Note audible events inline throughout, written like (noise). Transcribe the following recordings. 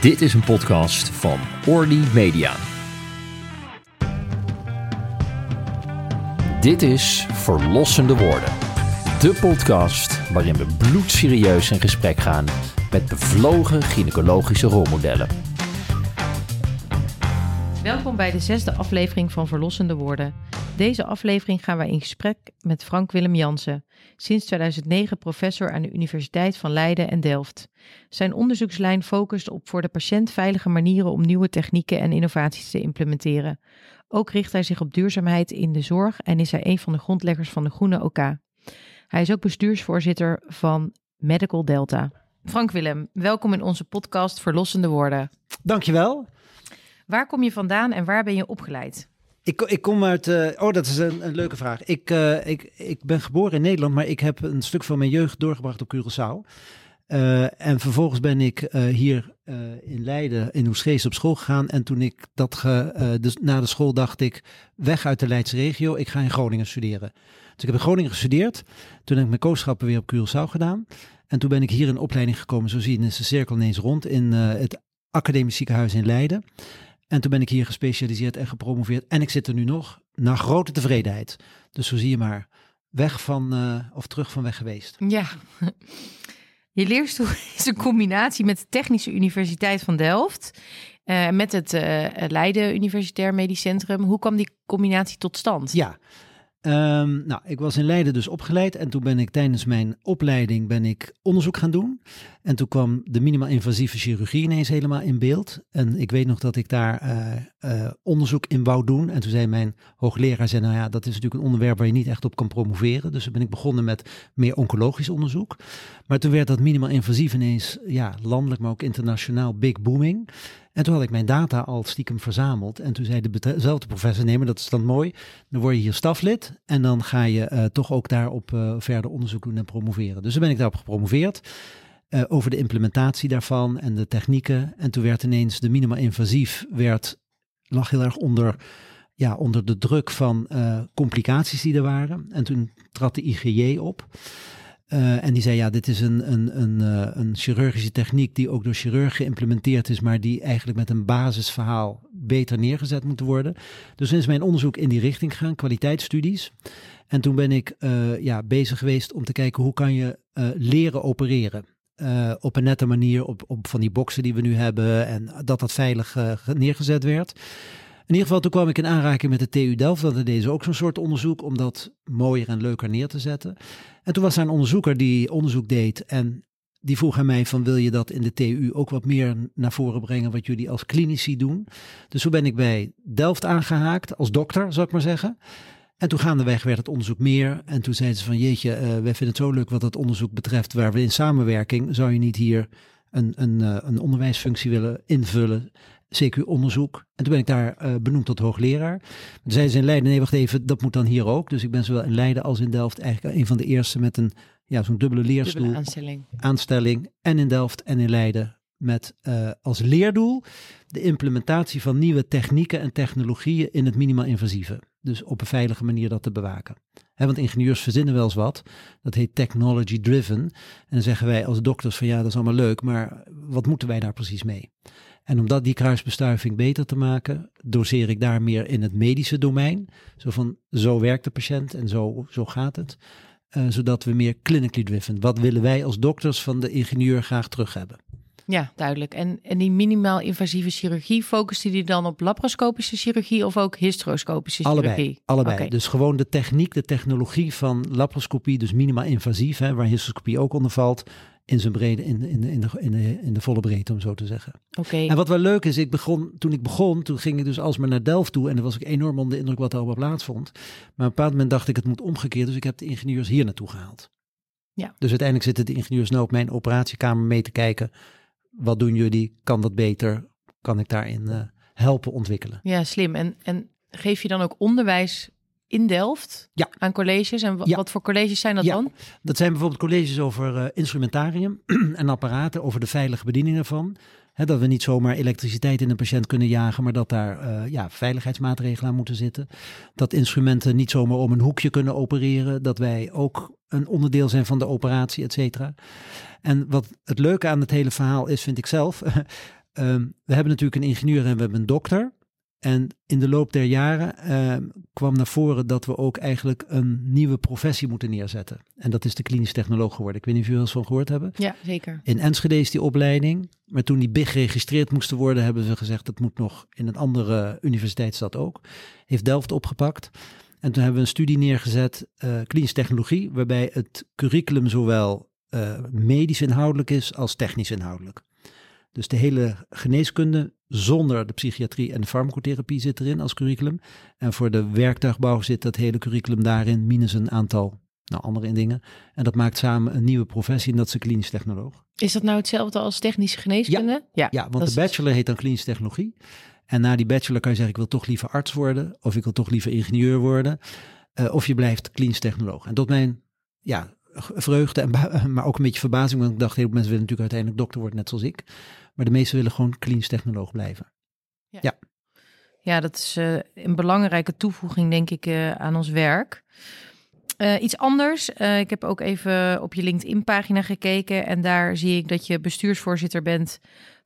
Dit is een podcast van Orly Media. Dit is Verlossende Woorden. De podcast waarin we bloedserieus in gesprek gaan met bevlogen gynaecologische rolmodellen. Welkom bij de zesde aflevering van Verlossende Woorden. Deze aflevering gaan wij in gesprek met Frank Willem Jansen, sinds 2009 professor aan de Universiteit van Leiden en Delft. Zijn onderzoekslijn focust op voor de patiënt veilige manieren om nieuwe technieken en innovaties te implementeren. Ook richt hij zich op duurzaamheid in de zorg en is hij een van de grondleggers van de Groene OK. Hij is ook bestuursvoorzitter van Medical Delta. Frank Willem, welkom in onze podcast Verlossende Woorden. Dankjewel. Waar kom je vandaan en waar ben je opgeleid? Ik, ik kom uit. Uh, oh, dat is een, een leuke vraag. Ik, uh, ik, ik ben geboren in Nederland, maar ik heb een stuk van mijn jeugd doorgebracht op Curaçao. Uh, en vervolgens ben ik hier in Leiden, in Oesgeest, op school gegaan. En toen ik dat ge, dus na de school dacht ik, weg uit de Leidse regio, ik ga in Groningen studeren. Dus ik heb in Groningen gestudeerd. Toen heb ik mijn kooschappen weer op Curaçao gedaan. En toen ben ik hier in opleiding gekomen. Zo zie je, is de cirkel ineens rond in het academisch ziekenhuis in Leiden. En toen ben ik hier gespecialiseerd en gepromoveerd. En ik zit er nu nog, naar grote tevredenheid. Dus zo zie je maar, weg van, uh, of terug van weg geweest. Ja, je leerstoel (laughs) is een combinatie met de Technische Universiteit van Delft. Uh, met het uh, Leiden Universitair Medisch Centrum. Hoe kwam die combinatie tot stand? Ja, Um, nou, ik was in Leiden dus opgeleid en toen ben ik tijdens mijn opleiding ben ik onderzoek gaan doen. En toen kwam de minimaal invasieve chirurgie ineens helemaal in beeld. En ik weet nog dat ik daar uh, uh, onderzoek in wou doen. En toen zei mijn hoogleraar, zei, nou ja, dat is natuurlijk een onderwerp waar je niet echt op kan promoveren. Dus toen ben ik begonnen met meer oncologisch onderzoek. Maar toen werd dat minimaal invasief ineens, ja, landelijk, maar ook internationaal big booming. En toen had ik mijn data al stiekem verzameld. En toen zei dezelfde professor, nee, maar dat is dan mooi. Dan word je hier staflid en dan ga je uh, toch ook daarop uh, verder onderzoek doen en promoveren. Dus toen ben ik daarop gepromoveerd. Uh, over de implementatie daarvan en de technieken. En toen werd ineens de minimaal invasief, werd, lag heel erg onder, ja, onder de druk van complicaties die er waren. En toen trad de IGJ op. Uh, en die zei, ja, dit is een, een, een, uh, een chirurgische techniek die ook door chirurgen geïmplementeerd is, maar die eigenlijk met een basisverhaal beter neergezet moet worden. Dus is mijn onderzoek in die richting gegaan, kwaliteitsstudies. En toen ben ik uh, ja, bezig geweest om te kijken hoe kan je leren opereren. op een nette manier, op, op van die boxen die we nu hebben en dat dat veilig neergezet werd. In ieder geval, toen kwam ik in aanraking met de TU Delft. Dat deden ook zo'n soort onderzoek om dat mooier en leuker neer te zetten. En toen was er een onderzoeker die onderzoek deed en die vroeg aan mij van wil je dat in de TU ook wat meer naar voren brengen wat jullie als klinici doen. Dus toen ben ik bij Delft aangehaakt als dokter, zou ik maar zeggen. En toen gaandeweg werd het onderzoek meer. En toen zeiden ze van jeetje, uh, wij vinden het zo leuk wat dat onderzoek betreft waar we in samenwerking, zou je niet hier een, een, uh, een onderwijsfunctie willen invullen. CQ-onderzoek. En toen ben ik daar uh, benoemd tot hoogleraar. Toen zeiden ze in Leiden, nee wacht even, dat moet dan hier ook. Dus ik ben zowel in Leiden als in Delft eigenlijk een van de eerste met een, ja, zo'n dubbele leerstoel. Dubbele aanstelling. Aanstelling. En in Delft en in Leiden met uh, als leerdoel de implementatie van nieuwe technieken en technologieën in het minimaal invasieve. Dus op een veilige manier dat te bewaken. He, want ingenieurs verzinnen wel eens wat. Dat heet technology driven. En dan zeggen wij als dokters van ja, dat is allemaal leuk, maar wat moeten wij daar precies mee? En om dat die kruisbestuiving beter te maken, doseer ik daar meer in het medische domein. Zo van, zo werkt de patiënt en zo, zo gaat het. Uh, zodat we meer clinically driven. Wat willen wij als dokters van de ingenieur graag terug hebben? Ja, duidelijk. En, en die minimaal invasieve chirurgie, focuste die dan op laparoscopische chirurgie of ook hysteroscopische allebei, chirurgie? Allebei. Okay. Dus gewoon de techniek, de technologie van laparoscopie, dus minimaal invasief, hè, waar hysteroscopie ook onder valt, in zijn brede, in, in, in, de, in, de, in de volle breedte, om zo te zeggen. Oké. Okay. En wat wel leuk is, ik begon, toen ik begon, toen ging ik dus alsmaar naar Delft toe en dan was ik enorm onder de indruk wat er allemaal plaatsvond. Maar op een bepaald moment dacht ik, het moet omgekeerd, dus ik heb de ingenieurs hier naartoe gehaald. Ja. Dus uiteindelijk zitten de ingenieurs nou op mijn operatiekamer mee te kijken. Wat doen jullie? Kan dat beter? Kan ik daarin uh, helpen ontwikkelen? Ja, slim. En, en geef je dan ook onderwijs in Delft ja. aan colleges. En ja. wat voor colleges zijn dat ja. dan? Dat zijn bijvoorbeeld colleges over uh, instrumentarium (clears throat) en apparaten, over de veilige bediening ervan. He, dat we niet zomaar elektriciteit in een patiënt kunnen jagen, maar dat daar uh, ja, veiligheidsmaatregelen aan moeten zitten. Dat instrumenten niet zomaar om een hoekje kunnen opereren. Dat wij ook een onderdeel zijn van de operatie, et cetera. En wat het leuke aan het hele verhaal is, vind ik zelf. (laughs) ehm, we hebben natuurlijk een ingenieur en we hebben een dokter. En in de loop der jaren ehm, kwam naar voren dat we ook eigenlijk een nieuwe professie moeten neerzetten. En dat is de klinisch technoloog geworden. Ik weet niet of jullie eens van gehoord hebben. Ja, zeker. In Enschede is die opleiding. Maar toen die BIG geregistreerd moesten worden, hebben ze gezegd dat moet nog in een andere universiteitsstad ook. Heeft Delft opgepakt. En toen hebben we een studie neergezet, uh, klinische technologie, waarbij het curriculum zowel uh, medisch inhoudelijk is als technisch inhoudelijk. Dus de hele geneeskunde zonder de psychiatrie en de farmacotherapie zit erin als curriculum. En voor de werktuigbouw zit dat hele curriculum daarin, minus een aantal nou, andere dingen. En dat maakt samen een nieuwe professie en dat is een klinisch technoloog. Is dat nou hetzelfde als technische geneeskunde? Ja, ja, ja want de bachelor heet dan klinische technologie. En na die bachelor kan je zeggen, ik wil toch liever arts worden. Of ik wil toch liever ingenieur worden. Uh, of je blijft klinisch technoloog. En tot mijn ja, vreugde, en (laughs) maar ook een beetje verbazing. Want ik dacht, heel veel mensen willen natuurlijk uiteindelijk dokter worden, net zoals ik. Maar de meesten willen gewoon klinisch technoloog blijven. Ja, ja. ja dat is uh, een belangrijke toevoeging, denk ik, uh, aan ons werk. Uh, iets anders. ik heb ook even op je LinkedIn-pagina gekeken. En daar zie ik dat je bestuursvoorzitter bent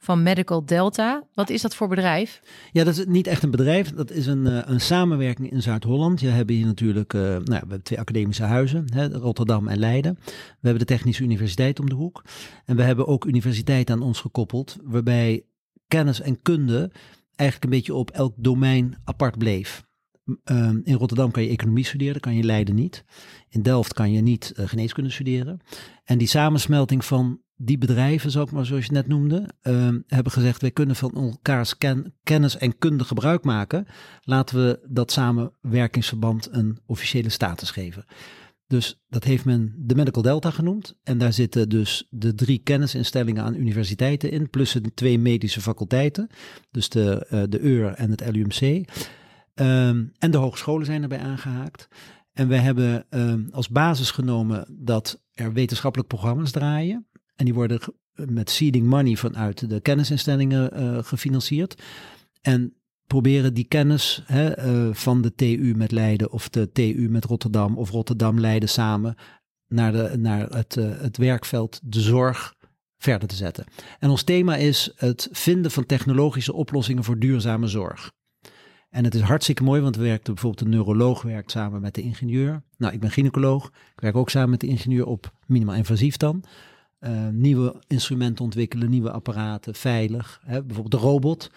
van Medical Delta. Wat is dat voor bedrijf? Ja, dat is niet echt een bedrijf. Dat is een, uh, een samenwerking in Zuid-Holland. Je hebt hier natuurlijk uh, nou, we hebben twee academische huizen, hè, Rotterdam en Leiden. We hebben de Technische Universiteit om de hoek. En we hebben ook universiteiten aan ons gekoppeld, waarbij kennis en kunde eigenlijk een beetje op elk domein apart bleef. Um, in Rotterdam kan je economie studeren, kan je Leiden niet. In Delft kan je niet uh, geneeskunde studeren. En die samensmelting van die bedrijven, zo maar zoals je net noemde, uh, hebben gezegd: wij kunnen van elkaars ken, kennis en kunde gebruik maken. Laten we dat samenwerkingsverband een officiële status geven. Dus dat heeft men de Medical Delta genoemd. En daar zitten dus de drie kennisinstellingen aan universiteiten in, plus de twee medische faculteiten. Dus de, uh, de EUR en het LUMC. Ehm, en de hogescholen zijn erbij aangehaakt. En we hebben um, als basis genomen dat er wetenschappelijk programma's draaien. En die worden met seeding money vanuit de kennisinstellingen uh, gefinancierd. En proberen die kennis hè, uh, van de TU met Leiden of de TU met Rotterdam of Rotterdam Leiden samen naar, de, naar het, uh, het werkveld, de zorg verder te zetten. En ons thema is het vinden van technologische oplossingen voor duurzame zorg. En het is hartstikke mooi, want we werken bijvoorbeeld een neuroloog werkt samen met de ingenieur. Nou, ik ben gynaecoloog. Ik werk ook samen met de ingenieur op minimaal invasief dan. Uh, nieuwe instrumenten ontwikkelen, nieuwe apparaten, veilig. Hè? Bijvoorbeeld de robot.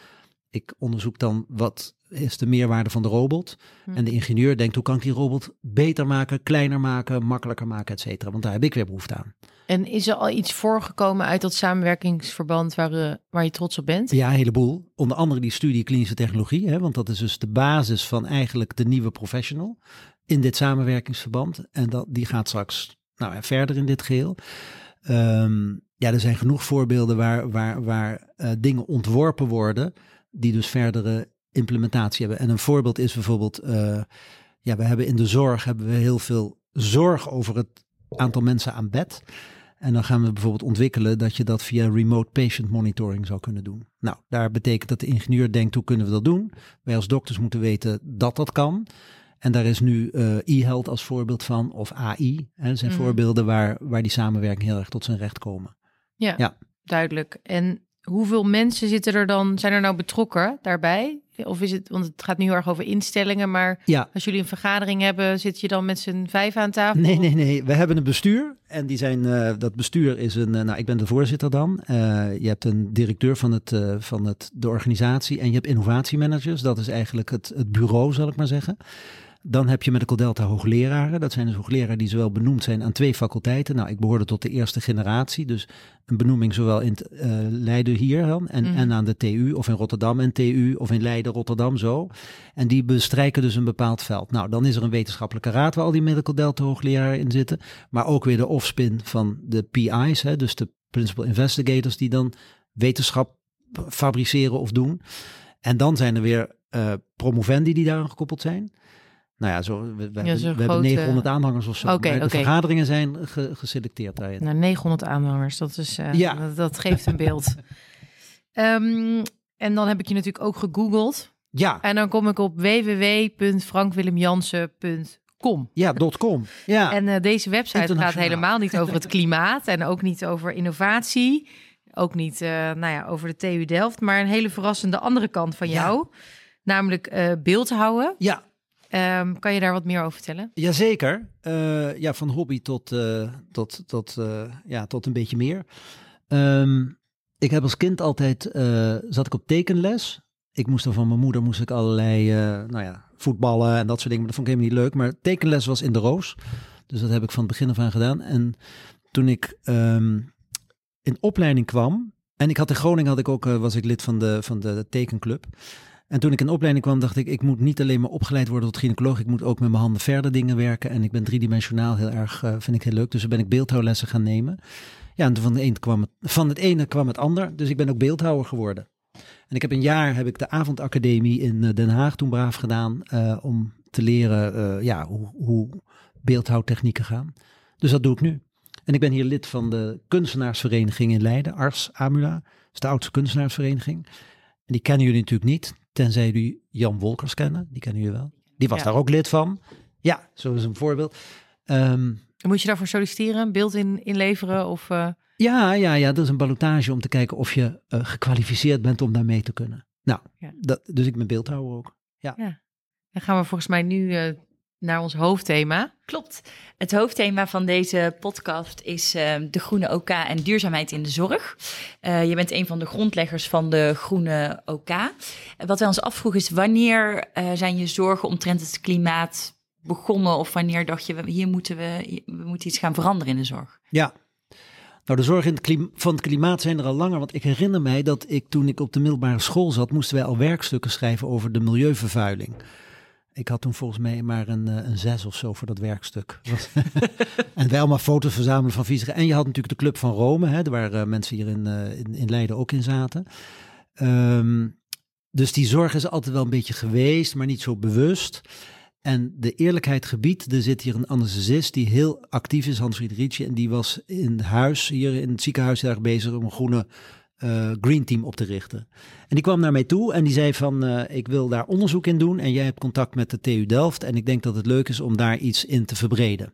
Ik onderzoek dan wat is de meerwaarde van de robot. Hm. En de ingenieur denkt hoe kan ik die robot beter maken, kleiner maken, makkelijker maken, et cetera. Want daar heb ik weer behoefte aan. En is er al iets voorgekomen uit dat samenwerkingsverband waar, uh, waar je trots op bent? Ja, een heleboel. Onder andere die studie klinische technologie. Hè, want dat is dus de basis van eigenlijk de nieuwe professional in dit samenwerkingsverband. En dat, die gaat straks nou, verder in dit geheel. Um, ja, er zijn genoeg voorbeelden waar, waar, waar uh, dingen ontworpen worden die dus verdere implementatie hebben. En een voorbeeld is bijvoorbeeld, uh, ja, we hebben in de zorg hebben we heel veel zorg over het aantal mensen aan bed. En dan gaan we bijvoorbeeld ontwikkelen dat je dat via remote patient monitoring zou kunnen doen. Nou, daar betekent dat de ingenieur denkt, hoe kunnen we dat doen? Wij als dokters moeten weten dat dat kan. En daar is nu uh, e-health als voorbeeld van, of AI. Hè, dat zijn mm. voorbeelden waar, waar die samenwerking heel erg tot zijn recht komen. Ja, ja, duidelijk. En hoeveel mensen zitten er dan, zijn er nou betrokken daarbij? Of is het, want het gaat nu heel erg over instellingen, maar ja. als jullie een vergadering hebben, zit je dan met z'n vijf aan tafel? Nee, nee, nee. We hebben een bestuur en die zijn, uh, dat bestuur is een, uh, nou ik ben de voorzitter dan. Uh, je hebt een directeur van, het, van het, de organisatie en je hebt innovatiemanagers. Dat is eigenlijk het, het bureau, zal ik maar zeggen. Dan heb je Medical Delta hoogleraren. Dat zijn dus hoogleraren die zowel benoemd zijn aan twee faculteiten. Nou, ik behoorde tot de eerste generatie. Dus een benoeming zowel in uh, Leiden hier dan, en, mm. en aan de TU of in Rotterdam en TU of in Leiden, Rotterdam zo. En die bestrijken dus een bepaald veld. Nou, dan is er een wetenschappelijke raad waar al die Medical Delta hoogleraren in zitten. Maar ook weer de offspin van de PI's, hè, dus de Principal Investigators die dan wetenschap fabriceren of doen. En dan zijn er weer uh, promovendi die daaraan gekoppeld zijn. Nou ja, zo, we, we, ja, we hebben 900 aanhangers of zo. Okay, de okay. vergaderingen zijn ge, geselecteerd daarin. Nou, 900 aanhangers, dat, is, uh, ja. dat, dat, geeft een beeld. um, (laughs) en dan heb ik je natuurlijk ook gegoogeld. Ja. En dan kom ik op www.frankwillemjansen.com. Ja, .com. Ja. En uh, deze website gaat helemaal niet over het (laughs) klimaat en ook niet over innovatie ook niet uh, nou ja, over de TU Delft, maar een hele verrassende andere kant van jou. Namelijk beeldhouden. Ja. Um, kan je daar wat meer over vertellen? Jazeker. Uh, ja, van hobby tot, tot, tot, ja, tot een beetje meer. Um, ik heb als kind altijd, zat ik op tekenles. Ik moest dan van mijn moeder, moest ik allerlei, nou ja, voetballen en dat soort dingen. Maar dat vond ik helemaal niet leuk. Maar tekenles was in de roos. Dus dat heb ik van het begin af aan gedaan. En toen ik um, in opleiding kwam, en ik had in Groningen had ik ook, was ik lid van de, van de tekenclub. En toen ik in opleiding kwam, dacht ik, ik moet niet alleen maar opgeleid worden tot gynaecoloog, ik moet ook met mijn handen verder dingen werken. En ik ben driedimensionaal heel erg, uh, vind ik heel leuk. Dus toen ben ik beeldhouwlessen gaan nemen. Ja, en van, kwam het, van het ene kwam het ander. Dus ik ben ook beeldhouwer geworden. En ik heb een jaar heb ik de avondacademie in eh, Den Haag toen braaf gedaan uh, om te leren ja, hoe, hoe beeldhouwtechnieken gaan. Dus dat doe ik nu. En ik ben hier lid van de kunstenaarsvereniging in Leiden, Ars Amula. Dat is de oudste kunstenaarsvereniging. En die kennen jullie natuurlijk niet, tenzij jullie Jan Wolkers kennen. Die kennen jullie wel. Die was Ja. daar ook lid van. Ja, zo is een voorbeeld. Ehm, Moet je daarvoor solliciteren, een beeld in, inleveren of... eh, ja, ja, ja, dat is een ballotage om te kijken of je eh, gekwalificeerd bent om daar mee te kunnen. Nou, Ja. dat, dus ik ben beeldhouwer ook. Dan gaan we volgens mij nu eh, naar ons hoofdthema. Klopt. Het hoofdthema van deze podcast is eh, de groene OK en duurzaamheid in de zorg. Eh, je bent een van de grondleggers van de groene OK. Wat wij ons afvroegen is wanneer eh, zijn je zorgen omtrent het klimaat begonnen of wanneer dacht je we- hier moeten we, we moeten iets gaan veranderen in de zorg? Ja. Nou, de zorgen in het klim- van het klimaat zijn er al langer. Want ik herinner mij dat ik toen ik op de middelbare school zat, moesten wij al werkstukken schrijven over de milieuvervuiling. Ik had toen volgens mij maar een, eh, een zes of zo voor dat werkstuk. (laughs) En wij allemaal foto's verzamelen van viezige. En je had natuurlijk de Club van Rome, hè, waar eh, mensen hier in, eh, in, in Leiden ook in zaten. Ehm, dus die zorg is altijd wel een beetje geweest, maar niet zo bewust. En de eerlijkheid gebied, er zit hier een anesthesist die heel actief is, Hans Friedrichje. En die was in huis, hier in het ziekenhuis, erg bezig om een groene eh, green team op te richten. En die kwam naar mij toe en die zei van, eh, ik wil daar onderzoek in doen. En jij hebt contact met de TU Delft en ik denk dat het leuk is om daar iets in te verbreden.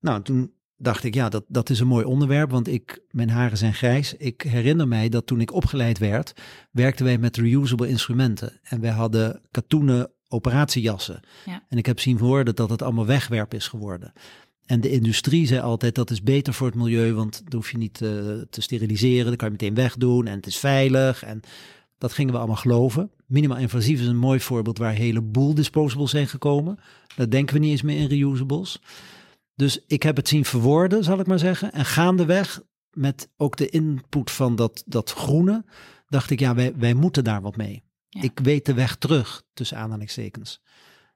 Nou, toen dacht ik, ja, dat, dat is een mooi onderwerp, want ik, mijn haren zijn grijs. Ik herinner mij dat toen ik opgeleid werd, werkten wij met reusable instrumenten. En wij hadden katoenen operatiejassen. Ja. En ik heb zien horen dat het allemaal wegwerp is geworden. En de industrie zei altijd dat is beter voor het milieu, want dan hoef je niet eh, te steriliseren, dan kan je meteen wegdoen en het is veilig. En dat gingen we allemaal geloven. Minimaal invasief is een mooi voorbeeld waar een heleboel disposables zijn gekomen. Dat denken we niet eens meer in reusables. Dus ik heb het zien verwoorden, zal ik maar zeggen. En gaandeweg, met ook de input van dat, dat groene, dacht ik, ja, wij, wij moeten daar wat mee. Ja. Ik weet de weg terug, tussen aanhalingstekens.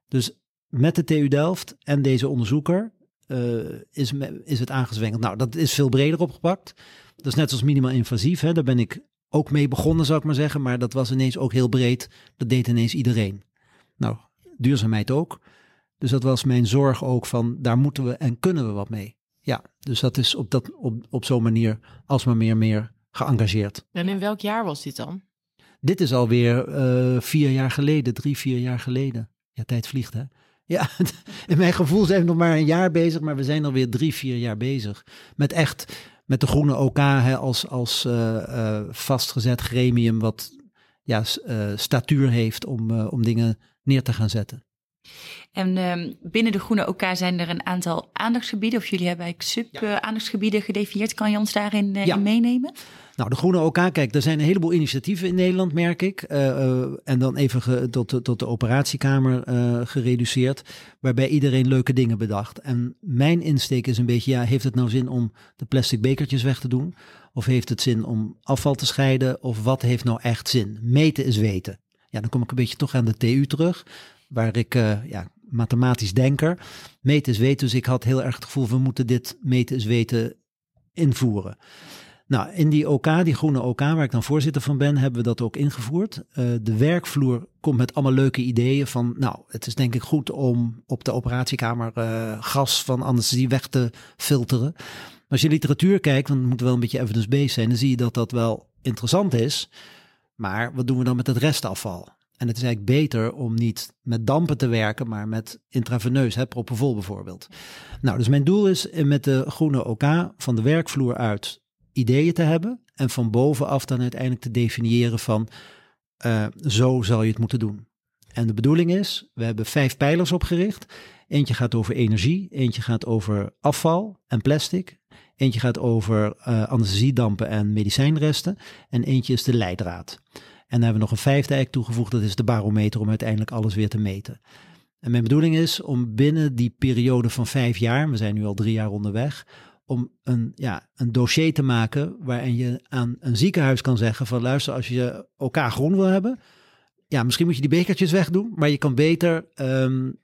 Dus met de TU Delft en deze onderzoeker eh, is, me- is het aangezwengeld. Nou, dat is veel breder opgepakt. Dat is net als minimaal invasief. Hè. Daar ben ik ook mee begonnen, zou ik maar zeggen. Maar dat was ineens ook heel breed. Dat deed ineens iedereen. Nou, duurzaamheid ook. Dus dat was mijn zorg ook van, daar moeten we en kunnen we wat mee. Ja, dus dat is op, dat, op, op zo'n manier alsmaar meer meer geëngageerd. En in welk jaar was dit dan? Dit is alweer eh vier jaar geleden, drie, vier jaar geleden. Ja, tijd vliegt hè. Ja, (laughs) in mijn gevoel zijn we nog maar een jaar bezig, maar we zijn alweer drie, vier jaar bezig. Met echt, met de groene OK hè, als, als eh, eh, vastgezet gremium wat ja, eh, statuur heeft om, om dingen neer te gaan zetten. En ehm, binnen de groene OK zijn er een aantal aandachtsgebieden of jullie hebben eigenlijk sub-aandachtsgebieden gedefinieerd. Kan je ons daarin Ja. in meenemen? Nou, de Groene OK, kijk, er zijn een heleboel initiatieven in Nederland, merk ik. Eh, eh, en dan even tot, de- tot de operatiekamer eh, gereduceerd, waarbij iedereen leuke dingen bedacht. En mijn insteek is een beetje, ja, heeft het nou zin om de plastic bekertjes weg te doen? Of heeft het zin om afval te scheiden? Of wat heeft nou echt zin? Meten is weten. Ja, dan kom ik een beetje toch aan de TU terug, waar ik, ja, mathematisch denker. Meten is weten, dus ik had heel erg het gevoel, we moeten dit meten is weten invoeren. Nou, in die OK, die groene OK, waar ik dan voorzitter van ben, hebben we dat ook ingevoerd. Eh, de werkvloer komt met allemaal leuke ideeën van, nou, het is denk ik goed om op de operatiekamer eh, gas van anesthesie weg te filteren. Als je literatuur kijkt, want het moet wel een beetje evidence-based zijn, dan zie je dat dat wel interessant is. Maar wat doen we dan met het restafval? En het is eigenlijk beter om niet met dampen te werken, maar met intraveneus, hè, propofol bijvoorbeeld. Nou, dus mijn doel is eh, met de groene OK van de werkvloer uit ideeën te hebben en van bovenaf dan uiteindelijk te definiëren van uh, zo zal je het moeten doen. En de bedoeling is, we hebben vijf pijlers opgericht. Eentje gaat over energie, eentje gaat over afval en plastic, eentje gaat over uh, anesthesiedampen en medicijnresten en eentje is de leidraad. En dan hebben we nog een vijfde eigenlijk toegevoegd, dat is de barometer om uiteindelijk alles weer te meten. En mijn bedoeling is om binnen die periode van vijf jaar, we zijn nu al drie jaar onderweg, om een, ja, een dossier te maken waarin je aan een ziekenhuis kan zeggen van luister, als je elkaar groen wil hebben, ja, misschien moet je die bekertjes wegdoen, maar je kan beter um,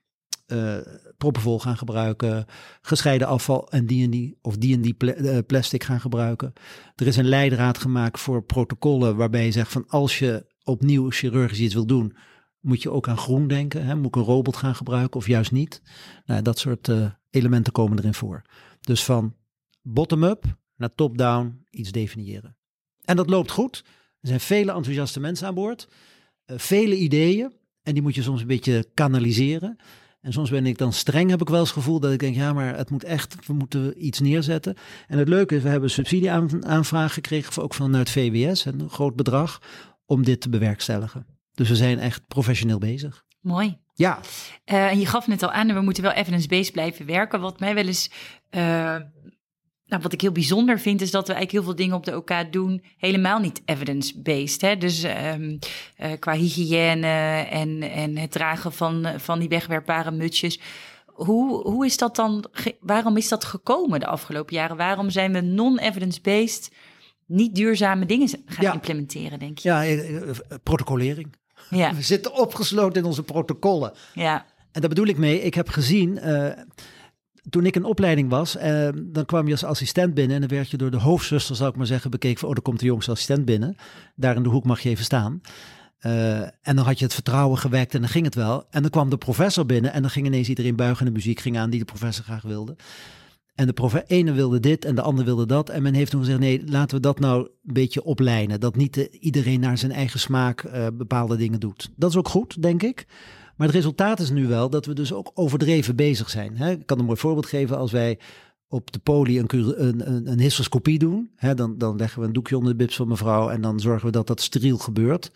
uh, proppenvol gaan gebruiken, gescheiden afval en die en die, of die en die pl plastic gaan gebruiken. Er is een leidraad gemaakt voor protocollen waarbij je zegt van als je opnieuw chirurgisch iets wil doen, moet je ook aan groen denken. Hè? Moet ik een robot gaan gebruiken of juist niet? Nou, dat soort uh, elementen komen erin voor. Dus van bottom-up naar top-down iets definiëren. En dat loopt goed. Er zijn vele enthousiaste mensen aan boord, uh, vele ideeën. En die moet je soms een beetje kanaliseren. En soms ben ik dan streng, heb ik wel eens het gevoel dat ik denk, ja, maar het moet echt, we moeten iets neerzetten. En het leuke is, we hebben subsidieaanvraag gekregen, ook vanuit VWS, een groot bedrag, om dit te bewerkstelligen. Dus we zijn echt professioneel bezig. Mooi. Ja. Uh, en je gaf net al aan, we moeten wel evidence-based blijven werken. Wat mij wel eens uh, nou, wat ik heel bijzonder vind, is dat we eigenlijk heel veel dingen op de OK doen, helemaal niet evidence-based. Dus um, uh, qua hygiëne en, en het dragen van, van die wegwerpbare mutsjes. Hoe, hoe is dat dan, waarom is dat gekomen de afgelopen jaren? Waarom zijn we non-evidence-based niet duurzame dingen gaan ja. implementeren, denk je? Ja, eh, eh, protocolering. Ja. (laughs) We zitten opgesloten in onze protocollen. Ja. En daar bedoel ik mee, ik heb gezien, uh, toen ik in opleiding was, uh, dan kwam je als assistent binnen en dan werd je door de hoofdzuster, zou ik maar zeggen, bekeken van, oh, er komt de jongste assistent binnen. Daar in de hoek mag je even staan. Uh, en dan had je het vertrouwen gewekt en dan ging het wel. En dan kwam de professor binnen en dan ging ineens iedereen buigen en de muziek ging aan die de professor graag wilde. En de ene wilde dit en de ander wilde dat. En men heeft toen gezegd, nee, laten we dat nou een beetje oplijnen. Dat niet iedereen naar zijn eigen smaak uh, bepaalde dingen doet. Dat is ook goed, denk ik. Maar het resultaat is nu wel dat we dus ook overdreven bezig zijn. Hè? Ik kan een mooi voorbeeld geven als wij op de poli een, een, een, een hysteroscopie doen. Hè? Dan, dan leggen we een doekje onder de bips van mevrouw en dan zorgen we dat dat steriel gebeurt.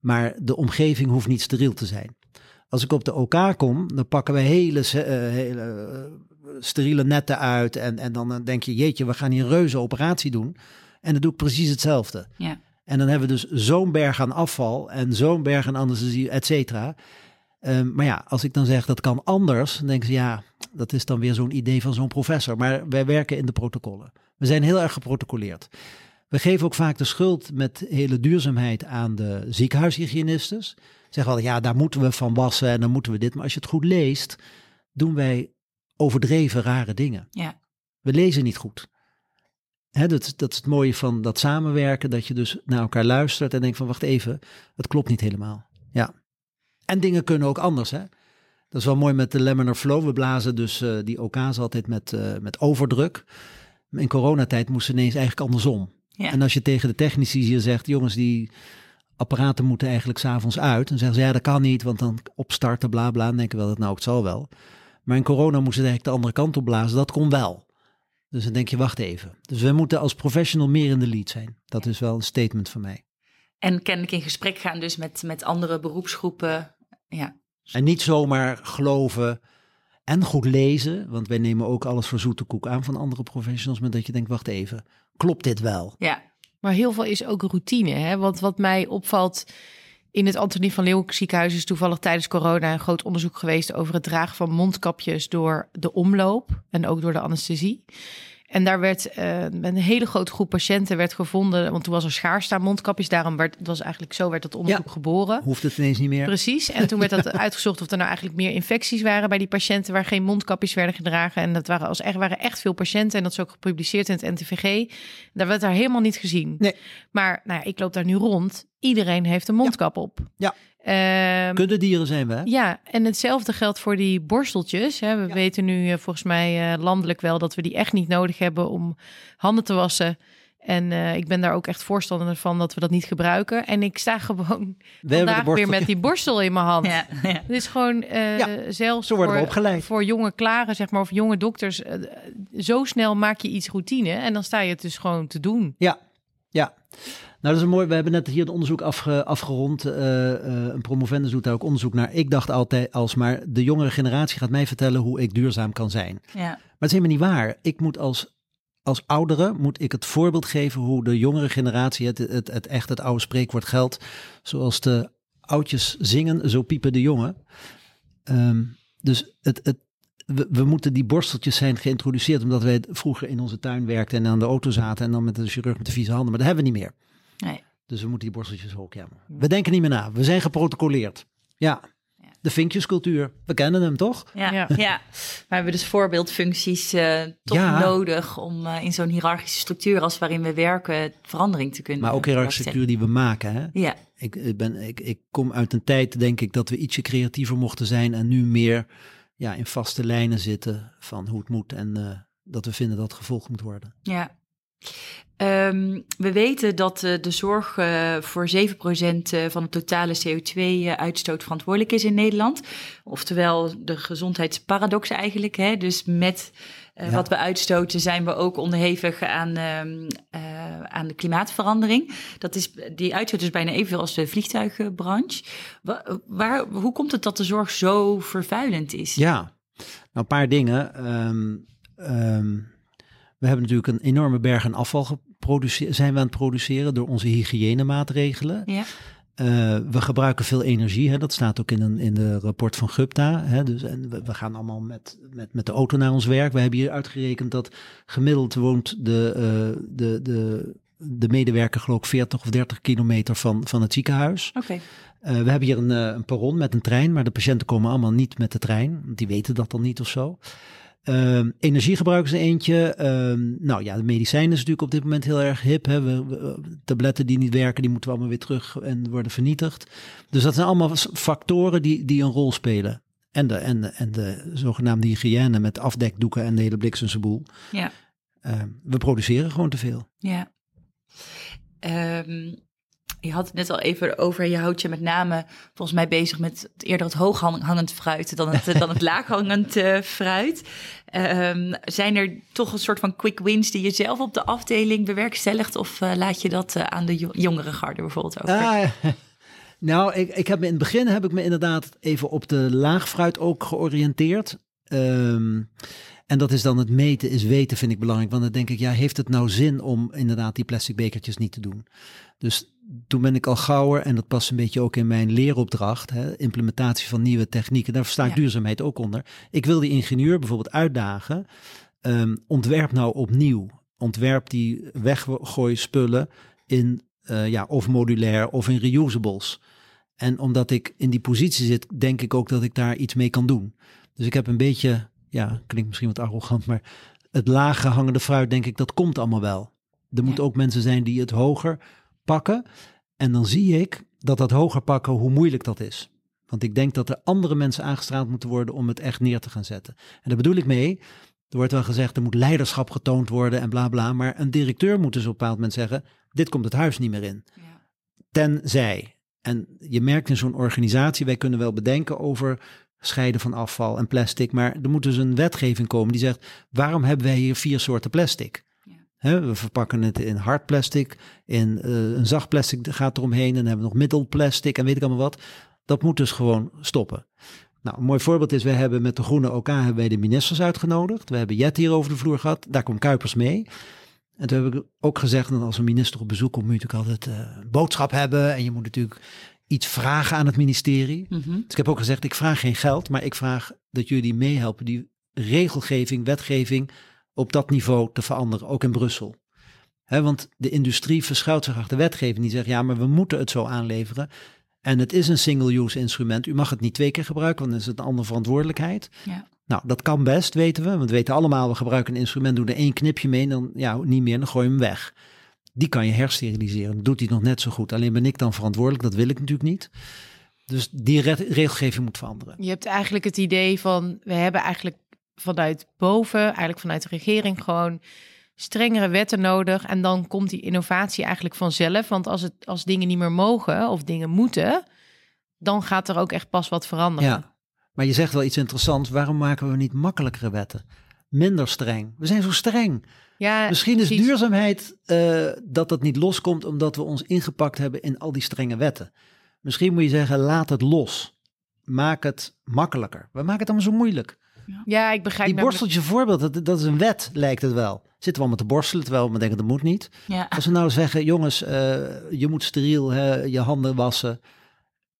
Maar de omgeving hoeft niet steriel te zijn. Als ik op de OK kom, dan pakken we hele, uh, hele uh, steriele netten uit. En, en dan denk je, jeetje, we gaan hier een reuze operatie doen. En dan doe ik precies hetzelfde. Ja. En dan hebben we dus zo'n berg aan afval en zo'n berg aan anesthesie, et cetera. Um, maar ja, als ik dan zeg dat kan anders, dan denken ze ja, dat is dan weer zo'n idee van zo'n professor. Maar wij werken in de protocollen. We zijn heel erg geprotocoleerd. We geven ook vaak de schuld met hele duurzaamheid aan de ziekenhuishygiënisten. Zeggen wel, ja, daar moeten we van wassen en dan moeten we dit. Maar als je het goed leest, doen wij overdreven rare dingen. Ja. We lezen niet goed. Dat, dat is het mooie van dat samenwerken, dat je dus naar elkaar luistert en denkt van wacht even, het klopt niet helemaal. En dingen kunnen ook anders. Hè? Dat is wel mooi met de laminar flow. We blazen dus uh, die OK's altijd met, uh, met overdruk. In coronatijd moesten ineens eigenlijk andersom. Ja. En als je tegen de technici hier zegt, jongens, die apparaten moeten eigenlijk s'avonds uit. Dan zeggen ze, ja, dat kan niet, want dan opstarten, bla bla. Dan denken we wel, dat nou, het zal wel. Maar in corona moesten ze eigenlijk de andere kant op blazen. Dat kon wel. Dus dan denk je, wacht even. Dus we moeten als professional meer in de lead zijn. Dat is wel een statement van mij. En kennelijk in gesprek gaan dus met, met andere beroepsgroepen. Ja. En niet zomaar geloven en goed lezen. Want wij nemen ook alles voor zoete koek aan van andere professionals. Maar dat je denkt, wacht even, klopt dit wel? Ja. Maar heel veel is ook routine. Hè? Want wat mij opvalt in het Antonie van Leeuwenhoek ziekenhuis... is toevallig tijdens corona een groot onderzoek geweest... over het dragen van mondkapjes door de omloop en ook door de anesthesie. En daar werd uh, een hele grote groep patiënten werd gevonden, want toen was er schaarste aan mondkapjes. Daarom werd het was eigenlijk zo werd dat onderzoek ja, geboren. Hoeft het ineens niet meer. Precies. En toen werd dat (laughs) uitgezocht of er nou eigenlijk meer infecties waren bij die patiënten waar geen mondkapjes werden gedragen. En dat waren als echt waren echt veel patiënten en dat is ook gepubliceerd in het NTVG. Daar werd daar helemaal niet gezien. Nee. Maar nou ja, ik loop daar nu rond. Iedereen heeft een mondkap ja. op. Ja. Um, Kuddedieren zijn we. Hè? Ja, en hetzelfde geldt voor die borsteltjes. Hè. We Ja. weten nu uh, volgens mij uh, landelijk wel dat we die echt niet nodig hebben om handen te wassen. En eh, ik ben daar ook echt voorstander van dat we dat niet gebruiken. En ik sta gewoon We vandaag weer met die borstel in mijn hand. Ja, ja. Het is gewoon eh, Ja, zelfs zo worden we voor, opgeleid. voor jonge klaren, zeg maar, of jonge dokters. eh, zo snel maak je iets routine en dan sta je het dus gewoon te doen. Ja, ja. Nou, dat is een mooi. We hebben net hier het onderzoek afge- afgerond. Eh, eh, een promovendus doet daar ook onderzoek naar. Ik dacht altijd als maar de jongere generatie gaat mij vertellen hoe ik duurzaam kan zijn. ja. Maar het is helemaal niet waar. Ik moet als, als oudere moet ik het voorbeeld geven hoe de jongere generatie het, het, het echt het oude spreekwoord geldt. Zoals de oudjes zingen, zo piepen de jongen. Ehm, dus het, het, we, we moeten die borsteltjes zijn geïntroduceerd omdat wij vroeger in onze tuin werkten en aan de auto zaten en dan met de chirurg met de vieze handen. Maar dat hebben we niet meer. Dus we moeten die borsteltjes ook hebben. We denken niet meer na. We zijn geprotocoleerd. Ja. Ja. De vinkjescultuur. We kennen hem toch? Ja, Ja. ja. Maar we hebben dus voorbeeldfuncties eh, toch Ja. nodig om eh, in zo'n hiërarchische structuur als waarin we werken verandering te kunnen Maar ook hiërarchische structuur die we maken. Hè? Ja, Ik, ik ben, ik, ik kom uit een tijd, denk ik, dat we ietsje creatiever mochten zijn en nu meer ja, in vaste lijnen zitten van hoe het moet en eh, dat we vinden dat gevolgd moet worden. ja. Ehm, we weten dat eh, de zorg eh, voor 7% eh, van de totale CO2-uitstoot verantwoordelijk is in Nederland. Oftewel de gezondheidsparadox eigenlijk. Hè? Dus met Ja. wat we uitstoten zijn we ook onderhevig aan, ehm, eh, aan de klimaatverandering. Dat is, die uitstoot is bijna evenveel als de vliegtuigenbranche. Wa- waar, hoe komt het dat de zorg zo vervuilend is? Ja, nou een paar dingen. Ehm, we hebben natuurlijk een enorme berg aan afval geproduceerd, zijn we aan het produceren door onze hygiënemaatregelen. Ja. Eh, we gebruiken veel energie, hè? dat staat ook in een in de rapport van Gupta. Hè? Dus, en we, we gaan allemaal met, met, met de auto naar ons werk. We hebben hier uitgerekend dat gemiddeld woont de, eh, de, de, de medewerker geloof ik 40 of 30 kilometer van, van het ziekenhuis. Oké. Eh, we hebben hier een, een perron met een trein, maar de patiënten komen allemaal niet met de trein. Die weten dat dan niet of zo. Ehm, energiegebruik is er eentje. Ehm, nou ja, de medicijnen is natuurlijk op dit moment heel erg hip. Hè. We, we- tabletten die niet werken, die moeten we allemaal weer terug en worden vernietigd. Dus dat zijn allemaal factoren die, die een rol spelen. En de, en, de, en de zogenaamde hygiëne met afdekdoeken en de hele bliksemse boel. Ja. Ehm, we produceren gewoon te veel. Ja. Je had het net al even over, je houdt je met name volgens mij bezig met eerder het hooghangend fruit dan het, dan het (laughs) laaghangend eh, fruit. Ehm, zijn er toch een soort van quick wins die je zelf op de afdeling bewerkstelligt? Of eh, laat je dat eh, aan de jo- jongere garde bijvoorbeeld over? Ah, (laughs) nou, ik, ik heb me in het begin heb ik me inderdaad even op de laagfruit ook georiënteerd. Ehm, en dat is dan het meten is weten, vind ik belangrijk. Want dan denk ik, ja, heeft het nou zin om inderdaad die plastic bekertjes niet te doen? Dus toen ben ik al gauwer, en dat past een beetje ook in mijn leeropdracht, hè, implementatie van nieuwe technieken, daar staat Ja. duurzaamheid ook onder. Ik wil die ingenieur bijvoorbeeld uitdagen, ehm, ontwerp nou opnieuw. Ontwerp die weggooi spullen in eh, ja, of modulair of in reusables. En omdat ik in die positie zit, denk ik ook dat ik daar iets mee kan doen. Dus ik heb een beetje, ja, klinkt misschien wat arrogant, maar het lage hangende fruit, denk ik, dat komt allemaal wel. Er moeten ook mensen zijn die het hoger pakken. En dan zie ik dat dat hoger pakken, hoe moeilijk dat is. Want ik denk dat er andere mensen aangestraald moeten worden om het echt neer te gaan zetten. En daar bedoel ik mee. Er wordt wel gezegd, er moet leiderschap getoond worden en bla bla. Maar een directeur moet dus op een bepaald moment zeggen, dit komt het huis niet meer in. Ja. Tenzij. En je merkt in zo'n organisatie, wij kunnen wel bedenken over scheiden van afval en plastic. Maar er moet dus een wetgeving komen die zegt, waarom hebben wij hier vier soorten plastic? Ja. We verpakken het in hard plastic, in eh, een zacht plastic gaat eromheen. En dan hebben we nog middelplastic en weet ik allemaal wat. Dat moet dus gewoon stoppen. Nou, een mooi voorbeeld is, we hebben met de Groene OK hebben wij de ministers uitgenodigd. We hebben Jet hier over de vloer gehad, daar komt Kuipers mee. En toen heb ik ook gezegd, dat als een minister op bezoek komt, moet je natuurlijk altijd eh, een boodschap hebben. En je moet natuurlijk iets vragen aan het ministerie. Mhm. Dus ik heb ook gezegd, ik vraag geen geld, maar ik vraag dat jullie meehelpen die regelgeving, wetgeving op dat niveau te veranderen, ook in Brussel. Hè, want de industrie verschuilt zich achter wetgeving die zegt, ja, maar we moeten het zo aanleveren. En het is een single-use instrument. U mag het niet twee keer gebruiken, want dan is het een andere verantwoordelijkheid. Ja. Nou, dat kan best, weten we. Want we weten allemaal, we gebruiken een instrument, doen er één knipje mee, en dan ja, niet meer, dan gooi je hem weg. Die kan je hersteriliseren. Dat doet hij nog net zo goed. Alleen ben ik dan verantwoordelijk, dat wil ik natuurlijk niet. Dus die re- regelgeving moet veranderen. Je hebt eigenlijk het idee van, we hebben eigenlijk vanuit boven, eigenlijk vanuit de regering gewoon strengere wetten nodig en dan komt die innovatie eigenlijk vanzelf. Want als, het, als dingen niet meer mogen of dingen moeten, dan gaat er ook echt pas wat veranderen. Ja, maar je zegt wel iets interessants. Waarom maken we niet makkelijkere wetten? Minder streng. We zijn zo streng. Ja, Misschien is precies. duurzaamheid eh, dat dat niet loskomt omdat we ons ingepakt hebben in al die strenge wetten. Misschien moet je zeggen, laat het los. Maak het makkelijker. We maken het allemaal zo moeilijk. Ja, ik begrijp Die namelijk- borsteltje voorbeeld, dat, dat is een wet, lijkt het wel. Zitten we allemaal te borstelen, terwijl we denken dat moet niet. Ja. Als we nou zeggen, jongens, eh, je moet steriel hè, je handen wassen.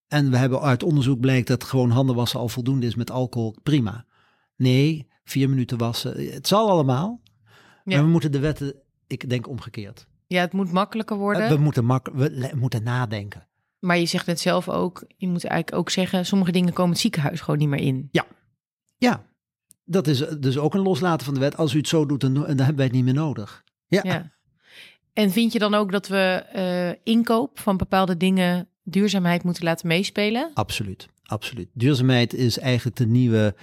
En we hebben uit onderzoek blijkt dat gewoon handen wassen al voldoende is met alcohol. Prima. Nee, vier minuten wassen. Het zal allemaal. Ja. Maar we moeten de wetten, ik denk omgekeerd. Ja, het moet makkelijker worden. We moeten, mak we moeten nadenken. Maar je zegt net zelf ook, je moet eigenlijk ook zeggen, sommige dingen komen het ziekenhuis gewoon niet meer in. Ja, dat is dus ook een loslaten van de wet. Als u het zo doet, dan, dan hebben wij het niet meer nodig. Ja, Ja. En vind je dan ook dat we eh, inkoop van bepaalde dingen duurzaamheid moeten laten meespelen? absoluut. Absoluut. Duurzaamheid is eigenlijk de nieuwe,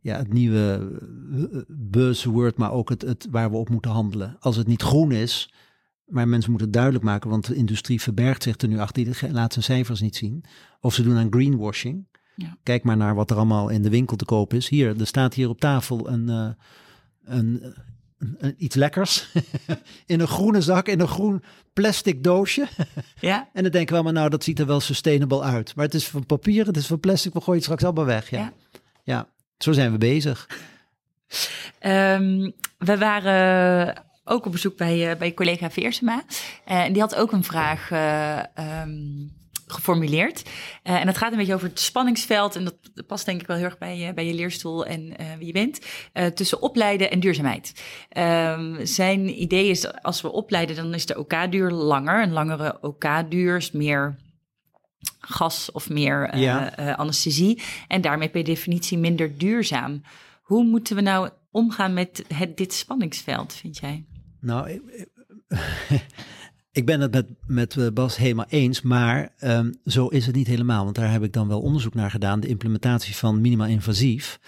ja, het nieuwe eh, buzzword, maar ook het, het waar we op moeten handelen. Als het niet groen is, maar mensen moeten het duidelijk maken, want de industrie verbergt zich er nu achter, die laat zijn cijfers niet zien. Of ze doen aan greenwashing. Ja. Kijk maar naar wat er allemaal in de winkel te koop is. Hier, er staat hier op tafel een, eh, een- iets lekkers (laughs) in een groene zak, in een groen plastic doosje. Ja. (laughs) En dan denken we allemaal, nou, dat ziet er wel sustainable uit. Maar het is van papier, het is van plastic, we gooien het straks allemaal weg. Ja, Ja. ja. zo zijn we bezig. (laughs) Ehm, we waren ook op bezoek bij, eh, bij collega Veersema. Eh, en die had ook een vraag eh, ehm, geformuleerd. Eh, en dat gaat een beetje over het spanningsveld. En dat past denk ik wel heel erg bij, je bij je leerstoel en eh, wie je bent. eh, tussen opleiden en duurzaamheid. Ehm, zijn idee is, als we opleiden, dan is de OK-duur langer. Een langere OK-duur is meer gas of meer Ja. anesthesie. En daarmee per definitie minder duurzaam. Hoe moeten we nou omgaan met het, dit spanningsveld, vind jij? Nou, (laughs) ik, ben het met, met eh, Bas helemaal eens, maar ehm, zo is het niet helemaal. Want daar heb ik dan wel onderzoek naar gedaan. De implementatie van minimaal invasief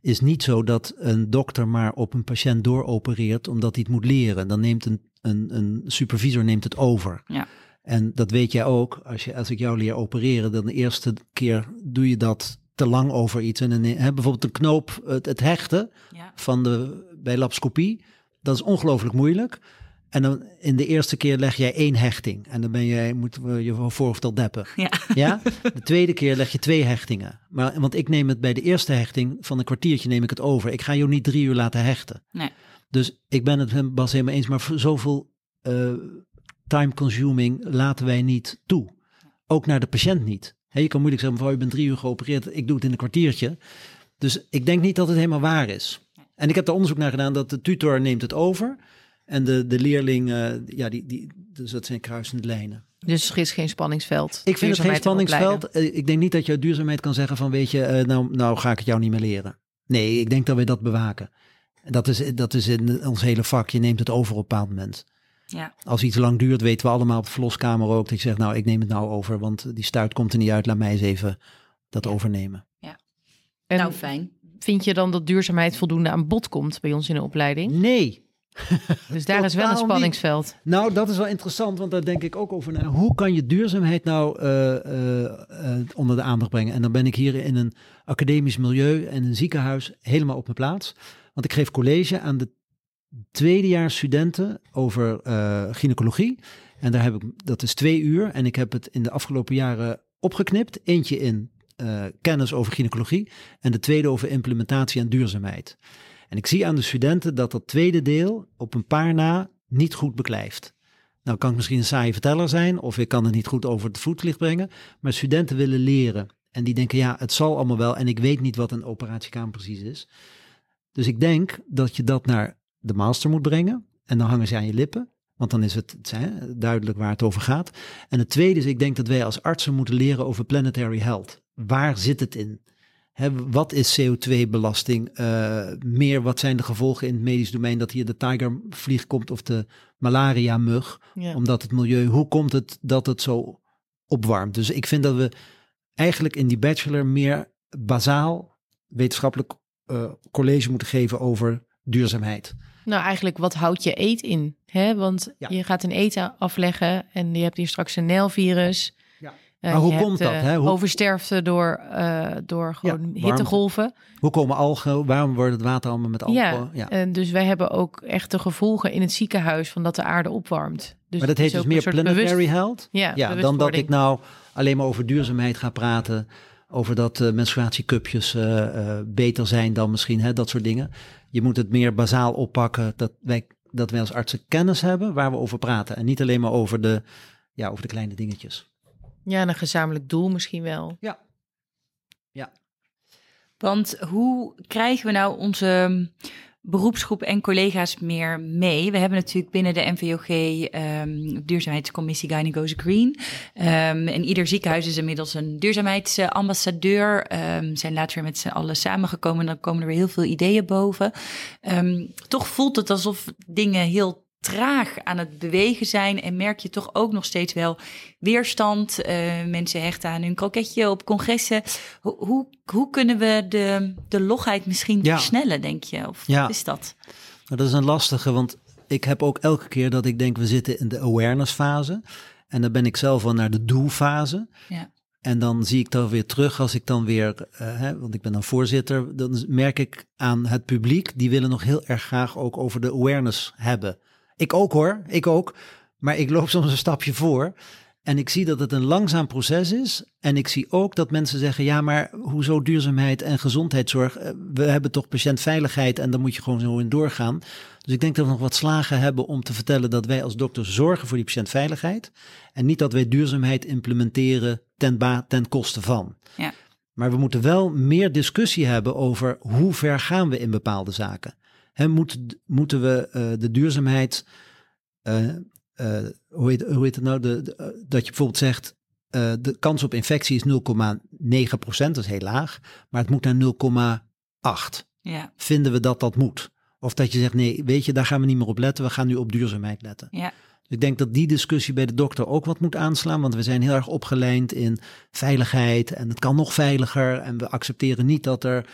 is niet zo dat een dokter maar op een patiënt dooropereert omdat hij het moet leren. Dan neemt een, een, een supervisor neemt het over. Ja. En dat weet jij ook, als, je, als ik jou leer opereren, dan de eerste keer doe je dat te lang over iets. En hè, bijvoorbeeld een knoop, het, het hechten Ja. van de, bij lapscopie, dat is ongelooflijk moeilijk. En dan in de eerste keer leg jij één hechting. En dan ben jij, moeten we je voorhoofd al deppen. Ja. Ja? De tweede keer leg je twee hechtingen. Maar, want ik neem het bij de eerste hechting van een kwartiertje neem ik het over. Ik ga jou niet drie uur laten hechten. Nee. Dus ik ben het Bas helemaal eens, maar voor zoveel eh, time consuming laten wij niet toe. Ook naar de patiënt niet. Hè, je kan moeilijk zeggen, mevrouw, je bent drie uur geopereerd, ik doe het in een kwartiertje. Dus ik denk niet dat het helemaal waar is. En ik heb er onderzoek naar gedaan dat de tutor neemt het over. En de, de leerling, eh, ja, die, die, dus dat zijn kruisende lijnen. Dus er is geen spanningsveld. Ik vind het geen spanningsveld. Eh, Ik denk niet dat je uit duurzaamheid kan zeggen van, weet je, eh, nou, nou ga ik het jou niet meer leren. Nee, ik denk dat we dat bewaken. Dat is, dat is in ons hele vak. Je neemt het over op een bepaald moment. Ja. Als iets lang duurt, weten we allemaal op de verloskamer ook. Dat je zegt, nou, ik neem het nou over, want die stuit komt er niet uit. Laat mij eens even dat overnemen. En nou, fijn. vind je dan dat duurzaamheid voldoende aan bod komt bij ons in de opleiding? Nee. (laughs) Dus daar is wel een niet. spanningsveld. Nou, dat is wel interessant, want daar denk ik ook over na. Hoe kan je duurzaamheid nou eh, eh, eh, onder de aandacht brengen? En dan ben ik hier in een academisch milieu en een ziekenhuis helemaal op mijn plaats. Want ik geef college aan de tweedejaars studenten over gynaecologie. En daar heb ik, dat is twee uur. En ik heb het in de afgelopen jaren opgeknipt. Eentje in kennis over gynaecologie en de tweede over implementatie en duurzaamheid. En ik zie aan de studenten dat dat tweede deel op een paar na niet goed beklijft. Nou kan ik misschien een saaie verteller zijn of ik kan het niet goed over het voetlicht brengen. Maar studenten willen leren. En die denken, ja, het zal allemaal wel. En ik weet niet wat een operatiekamer precies is. Dus ik denk dat je dat naar de master moet brengen. En dan hangen ze aan je lippen. Want dan is het, het duidelijk waar het over gaat. En het tweede is, ik denk dat wij als artsen moeten leren over planetary health. Waar zit het in? Hè, wat is CO2-belasting? Eh, meer, wat zijn de gevolgen in het medisch domein dat hier de tigervlieg komt of de malaria-mug? Ja. Omdat het milieu, hoe komt het dat het zo opwarmt? Dus ik vind dat we eigenlijk in die bachelor meer bazaal wetenschappelijk eh, college moeten geven over duurzaamheid. Nou, eigenlijk wat houdt je eet in? Hè? Want Ja. je gaat een eten afleggen en je hebt hier straks een Nijlvirus. Eh, Maar hoe komt dat, eh, hè? Hoe- Oversterfte door, eh, door gewoon hittegolven. Hoe komen algen, waarom wordt het water allemaal met alcohol? Ja, Ja. en dus wij hebben ook echt de gevolgen in het ziekenhuis van dat de aarde opwarmt. Dus maar dat heet dus meer planetary bewust- health? Ja, Ja, dan dat ik nou alleen maar over duurzaamheid ga praten. Over dat eh menstruatiecupjes beter zijn dan misschien, hè, dat soort dingen. Je moet het meer bazaal oppakken dat wij, dat wij als artsen kennis hebben waar we over praten. En niet alleen maar over de, ja, over de kleine dingetjes. Ja, en een gezamenlijk doel misschien wel. Ja. Want hoe krijgen we nou onze beroepsgroep en collega's meer mee? We hebben natuurlijk binnen de NVOG ehm duurzaamheidscommissie Guinea Goes Green. Ehm en ieder ziekenhuis is inmiddels een duurzaamheidsambassadeur. Ehm zijn later weer met z'n allen samengekomen en dan komen er weer heel veel ideeën boven. Ehm, toch voelt het alsof dingen heel traag aan het bewegen zijn en merk je toch ook nog steeds wel weerstand. Eh, mensen hechten aan hun kroketje op congressen. Hoe, hoe, hoe kunnen we de, de logheid misschien Ja. versnellen, denk je? Of Ja. wat is dat? Nou, dat is een lastige, want ik heb ook elke keer dat ik denk we zitten in de awareness fase. En dan ben ik zelf wel naar de do-fase. Ja. En dan zie ik dan weer terug als ik dan weer, eh, hè, want ik ben dan voorzitter, dan merk ik aan het publiek, die willen nog heel erg graag ook over de awareness hebben. Ik ook hoor, ik ook. Maar ik loop soms een stapje voor. En ik zie dat het een langzaam proces is. En ik zie ook dat mensen zeggen: ja, maar hoezo duurzaamheid en gezondheidszorg? Eh, We hebben toch patiëntveiligheid en daar moet je gewoon zo in doorgaan. Dus ik denk dat we nog wat slagen hebben om te vertellen dat wij als dokter zorgen voor die patiëntveiligheid. En niet dat wij duurzaamheid implementeren ten, ba ten koste van. Ja. Maar we moeten wel meer discussie hebben over hoe ver gaan we in bepaalde zaken. Hè, moet, moeten we eh, de duurzaamheid, eh, eh, hoe, heet, hoe heet het nou, de, de, dat je bijvoorbeeld zegt, de kans op infectie is 0,9 procent, dat is heel laag, maar het moet naar 0,8. Ja, Vinden we dat dat moet? Of dat je zegt, nee, weet je, daar gaan we niet meer op letten, we gaan nu op duurzaamheid letten. ja, Ik denk dat die discussie bij de dokter ook wat moet aanslaan, want we zijn heel erg opgeleid in veiligheid en het kan nog veiliger en we accepteren niet dat er,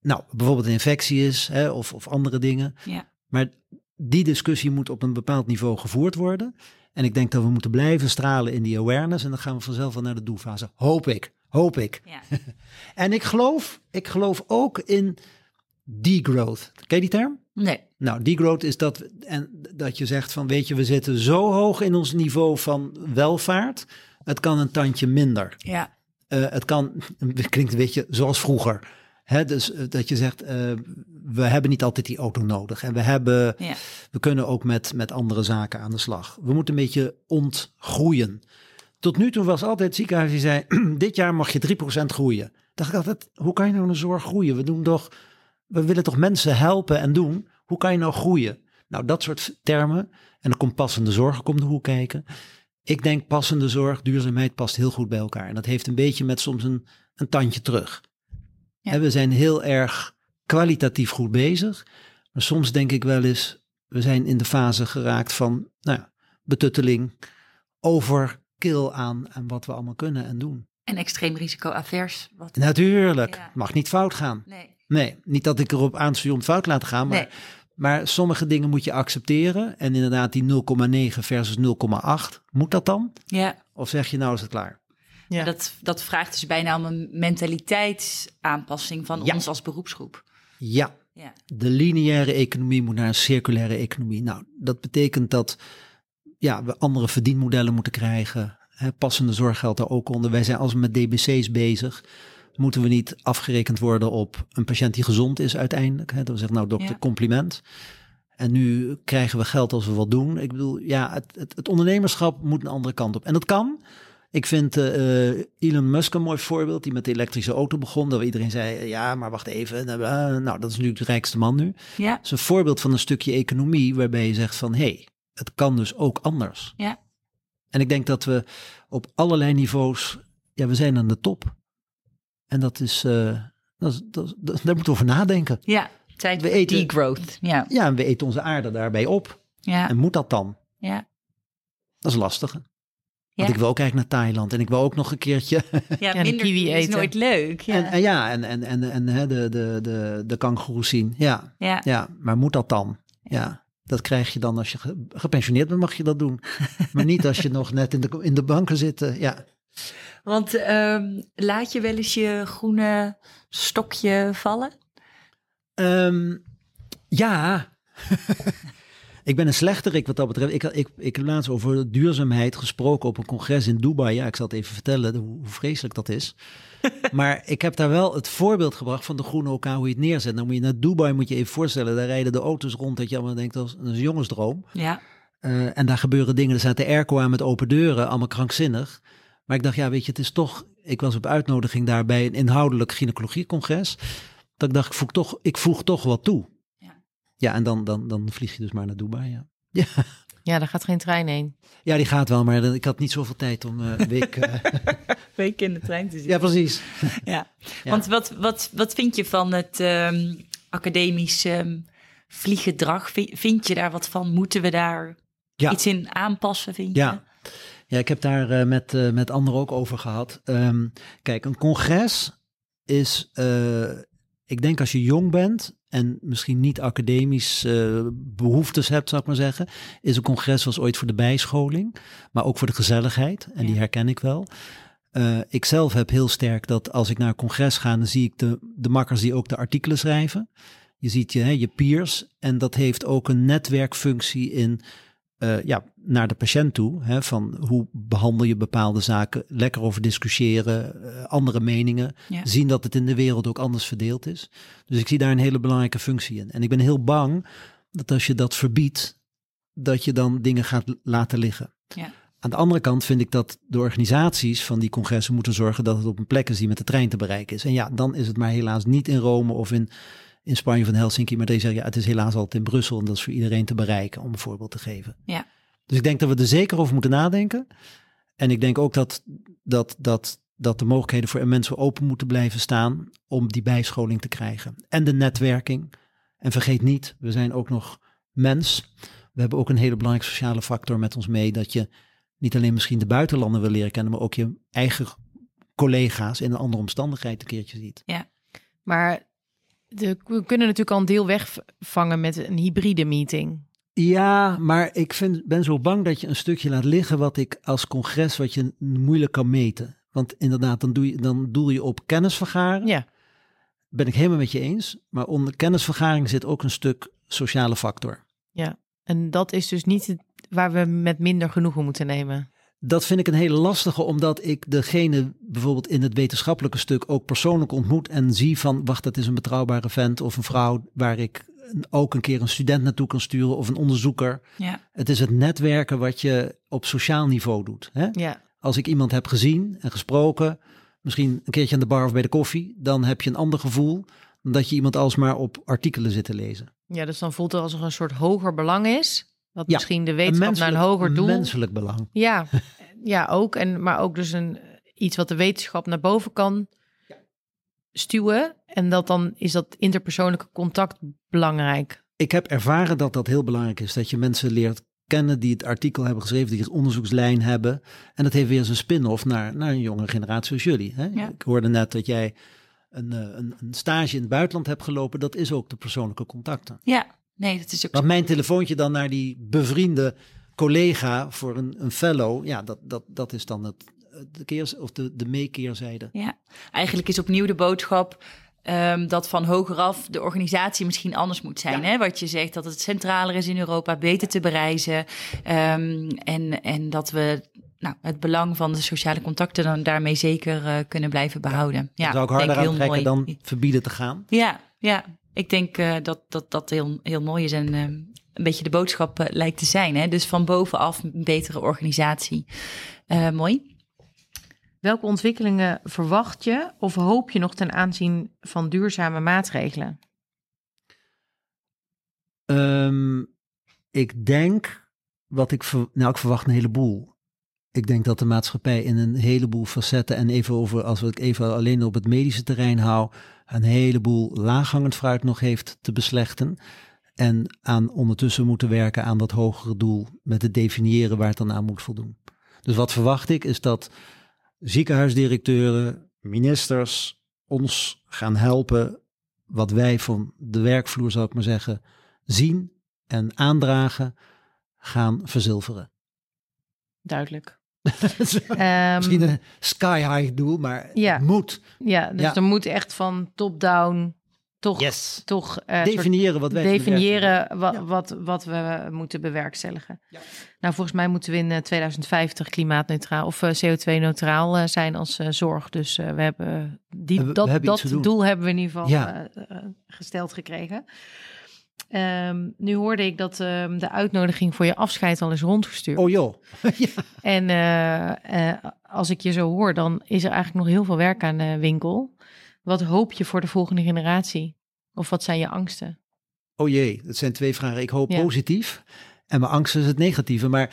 nou, bijvoorbeeld een infectie is hè, of, of andere dingen. ja. Maar die discussie moet op een bepaald niveau gevoerd worden. En ik denk dat we moeten blijven stralen in die awareness en dan gaan we vanzelf wel naar de doelfase. Hoop ik, hoop ik. ja. (laughs) En ik geloof, ik geloof ook in degrowth. Ken je die term? Nee, Nou, degrowth is dat, en dat je zegt van, weet je, we zitten zo hoog in ons niveau van welvaart, het kan een tandje minder. ja, Eh, het kan, (laughs) het klinkt een beetje zoals vroeger. Hè, dus eh, dat je zegt, eh, we hebben niet altijd die auto nodig. En we, hebben, ja, we kunnen ook met, met andere zaken aan de slag. We moeten een beetje ontgroeien. Tot nu toe was altijd het ziekenhuis die zei, (clears throat) dit jaar mag je 3% groeien. Dacht ik altijd, hoe kan je nou een zorg groeien? We doen toch, we willen toch mensen helpen en doen. Hoe kan je nou groeien? Nou, dat soort termen. En dan komt passende zorg komt de hoek kijken. Ik denk passende zorg, duurzaamheid past heel goed bij elkaar. En dat heeft een beetje met soms een, een tandje terug. Ja. En we zijn heel erg kwalitatief goed bezig. Maar soms denk ik wel eens, we zijn in de fase geraakt van nou ja, betutteling, overkill aan, aan wat we allemaal kunnen en doen. en extreem risico-avers. Wat... Natuurlijk, Ja. mag niet fout gaan. Nee, Nee, niet dat ik erop aanstuur om fout te laten gaan, maar, nee, maar sommige dingen moet je accepteren. En inderdaad, die 0,9 versus 0,8, moet dat dan? ja. Of zeg je nou is het klaar? Ja. Dat, dat vraagt dus bijna om een mentaliteitsaanpassing van Ja. ons als beroepsgroep. Ja, Ja, de lineaire economie moet naar een circulaire economie. Nou, dat betekent dat ja, we andere verdienmodellen moeten krijgen. Hè, passende zorg geldt daar ook onder. Wij zijn als we met DBC's bezig. Moeten we niet afgerekend worden op een patiënt die gezond is uiteindelijk? Hè? Dat we zeggen, nou dokter, Ja. compliment. En nu krijgen we geld als we wat doen. Ik bedoel, ja, het, het, het ondernemerschap moet een andere kant op. En dat kan. Ik vind eh, eh, Elon Musk een mooi voorbeeld, die met de elektrische auto begon. Dat iedereen zei, ja, maar wacht even. eh, nou, dat is nu de rijkste man nu. ja, is een voorbeeld van een stukje economie waarbij je zegt van, hé, hey, het kan dus ook anders. Ja. En ik denk dat we op allerlei niveaus, ja, we zijn aan de top. En dat is, dat is, dat dat- daar moeten we over nadenken. ja. Tijd We eten- degrowth. Ja, Ja, en we eten onze aarde daarbij op. ja, En moet dat dan? ja. Dat is lastig. Want ik wil ook eigenlijk naar Thailand en ik wil ook nog een keertje. Ja, de minder kiwi is eten. nooit leuk. Ja, En, en ja, en, en, en, en hè, de, de, de, de kangoeroes zien. Ja, ja, ja, maar moet dat dan? Ja, dat krijg je dan als je ge- gepensioneerd bent, mag je dat doen. (laughs) maar niet als je nog net in de, in de banken zit. eh, ja. Want ehm, laat je wel eens je groene stokje vallen? Ehm, ja. (laughs) ik ben een slechterik wat dat betreft. Ik, ik, ik heb laatst over duurzaamheid gesproken op een congres in Dubai. Ja, ik zal het even vertellen hoe, hoe vreselijk dat is. (laughs) maar ik heb daar wel het voorbeeld gebracht van de groene OK, hoe je het neerzet. Dan moet je naar Dubai, moet je even voorstellen. Daar rijden de auto's rond dat je allemaal denkt, dat is dat is een jongensdroom. Ja. Eh, en daar gebeuren dingen. Er staat de airco aan met open deuren, allemaal krankzinnig. Maar ik dacht, ja, weet je, het is toch. Ik was op uitnodiging daar bij een inhoudelijk gynaecologiecongres. Dat ik dacht, ik voeg toch, ik voeg toch wat toe. Ja. En dan, dan, dan vlieg je dus maar naar Dubai. Ja, ja. (laughs) Ja, daar gaat geen trein heen. ja die gaat wel, maar ik had niet zoveel tijd om eh, een week. eh, (laughs) Week in de trein te zitten. ja, precies. (laughs) Ja. Ja. Want wat, wat, wat vind je van het ehm, academisch ehm, vlieggedrag? Vi- Vind je daar wat van? Moeten we daar Ja. iets in aanpassen, vind je? Ja. Ja, ik heb daar eh, met, eh, met anderen ook over gehad. Ehm, kijk, een congres is, eh, ik denk als je jong bent en misschien niet academisch eh, behoeftes hebt, zou ik maar zeggen, is een congres was ooit voor de bijscholing, maar ook voor de gezelligheid. En die herken ik wel. Eh, ik zelf heb heel sterk dat als ik naar een congres ga, dan zie ik de, de makkers die ook de artikelen schrijven. Je ziet je, hè, je peers. En dat heeft ook een netwerkfunctie in eh, ja, naar de patiënt toe. Hè, van hoe behandel je bepaalde zaken. Lekker over discussiëren, eh, andere meningen. Ja. Zien dat het in de wereld ook anders verdeeld is. Dus ik zie daar een hele belangrijke functie in. En ik ben heel bang dat als je dat verbiedt, dat je dan dingen gaat laten liggen. Ja. Aan de andere kant vind ik dat de organisaties van die congressen moeten zorgen dat het op een plek is die met de trein te bereiken is. En ja, dan is het maar helaas niet in Rome of in, in Spanje van Helsinki, maar deze zeggen ja, het is helaas altijd in Brussel en dat is voor iedereen te bereiken, om een voorbeeld te geven. Ja. Dus ik denk dat we er zeker over moeten nadenken. En ik denk ook dat, dat, dat, dat de mogelijkheden voor mensen open moeten blijven staan om die bijscholing te krijgen. En de netwerking. En vergeet niet, we zijn ook nog mens. We hebben ook een hele belangrijke sociale factor met ons mee. Dat je niet alleen misschien de buitenlanden wil leren kennen, maar ook je eigen collega's in een andere omstandigheid een keertje ziet. Maar de, we kunnen natuurlijk al een deel wegvangen met een hybride meeting. Ja, maar ik vind, ben zo bang dat je een stukje laat liggen wat ik als congres, wat je moeilijk kan meten. Want inderdaad, dan, doe je, dan doel je op kennisvergaren. Ja, Ben ik helemaal met je eens. Maar onder kennisvergaring zit ook een stuk sociale factor. en dat is dus niet waar we met minder genoegen moeten nemen. Dat vind ik een hele lastige, omdat ik degene bijvoorbeeld in het wetenschappelijke stuk ook persoonlijk ontmoet en zie van, wacht, dat is een betrouwbare vent of een vrouw waar ik ook een keer een student naartoe kan sturen of een onderzoeker. Ja. Het is het netwerken wat je op sociaal niveau doet. Hè? Ja, Als ik iemand heb gezien en gesproken, misschien een keertje aan de bar of bij de koffie, dan heb je een ander gevoel dan dat je iemand alsmaar op artikelen zit te lezen. ja dus dan voelt het alsof er een soort hoger belang is. Dat Ja, misschien de wetenschap naar een hoger doel. Menselijk belang. Ja, (laughs) ja ook. En, maar ook dus een, iets wat de wetenschap naar boven kan stuwen. En dat dan is dat interpersoonlijke contact belangrijk. Ik heb ervaren dat dat heel belangrijk is. Dat je mensen leert kennen die het artikel hebben geschreven, die het onderzoekslijn hebben. En dat heeft weer zijn spin-off naar, naar een jongere generatie als jullie. Hè? Ja. Ik hoorde net dat jij een, eh, een, een stage in het buitenland hebt gelopen. Dat is ook de persoonlijke contacten. ja, nee, dat is ook Want mijn telefoontje dan naar die bevriende collega voor een, een fellow, ja, dat, dat, dat is dan het, de, keer, of de, de meekeerzijde. Ja, eigenlijk is opnieuw de boodschap ehm, dat van hogeraf de organisatie misschien anders moet zijn. Hè? Wat je zegt, dat het centraler is in Europa, beter te bereizen. ehm, en, en dat we nou, het belang van de sociale contacten dan daarmee zeker eh, kunnen blijven behouden. Ja, Dan zou ik harder aantrekken dan verbieden te gaan. Ja, ja. Ik denk eh, dat dat, dat heel, heel mooi is en ehm, een beetje de boodschap eh, lijkt te zijn. Hè? Dus van bovenaf een betere organisatie. Eh, mooi. Welke ontwikkelingen verwacht je of hoop je nog ten aanzien van duurzame maatregelen? Ehm, ik denk wat ik, ver, nou, ik verwacht een heleboel. Ik denk dat de maatschappij in een heleboel facetten en even over, als we het even alleen op het medische terrein houden, een heleboel laaghangend fruit nog heeft te beslechten. En aan ondertussen moeten werken aan dat hogere doel met het definiëren waar het dan aan moet voldoen. Dus wat verwacht ik is dat ziekenhuisdirecteuren, ministers ons gaan helpen wat wij van de werkvloer, zou ik maar zeggen, zien en aandragen gaan verzilveren. Duidelijk. (laughs) Ehm, Misschien een sky high doel, maar Ja. het moet. ja, dus Ja. er moet echt van top-down toch, Yes. toch eh, Definiëren wat wij de definiëren wa- Ja. wat, wat we moeten bewerkstelligen. Ja. Nou, volgens mij moeten we in eh, 2050 klimaatneutraal of eh, CO2-neutraal eh, zijn als eh, zorg. Dus eh, we hebben die, We- we dat, hebben dat doel hebben we in ieder geval Ja. eh, eh, gesteld gekregen. Ehm, nu hoorde ik dat ehm, de uitnodiging voor je afscheid al is rondgestuurd. Oh joh. (laughs) ja. En eh, eh, als ik je zo hoor, dan is er eigenlijk nog heel veel werk aan de winkel. Wat hoop je voor de volgende generatie? Of wat zijn je angsten? Oh jee, dat zijn twee vragen. Ik hoop Ja. positief en mijn angst is het negatieve. Maar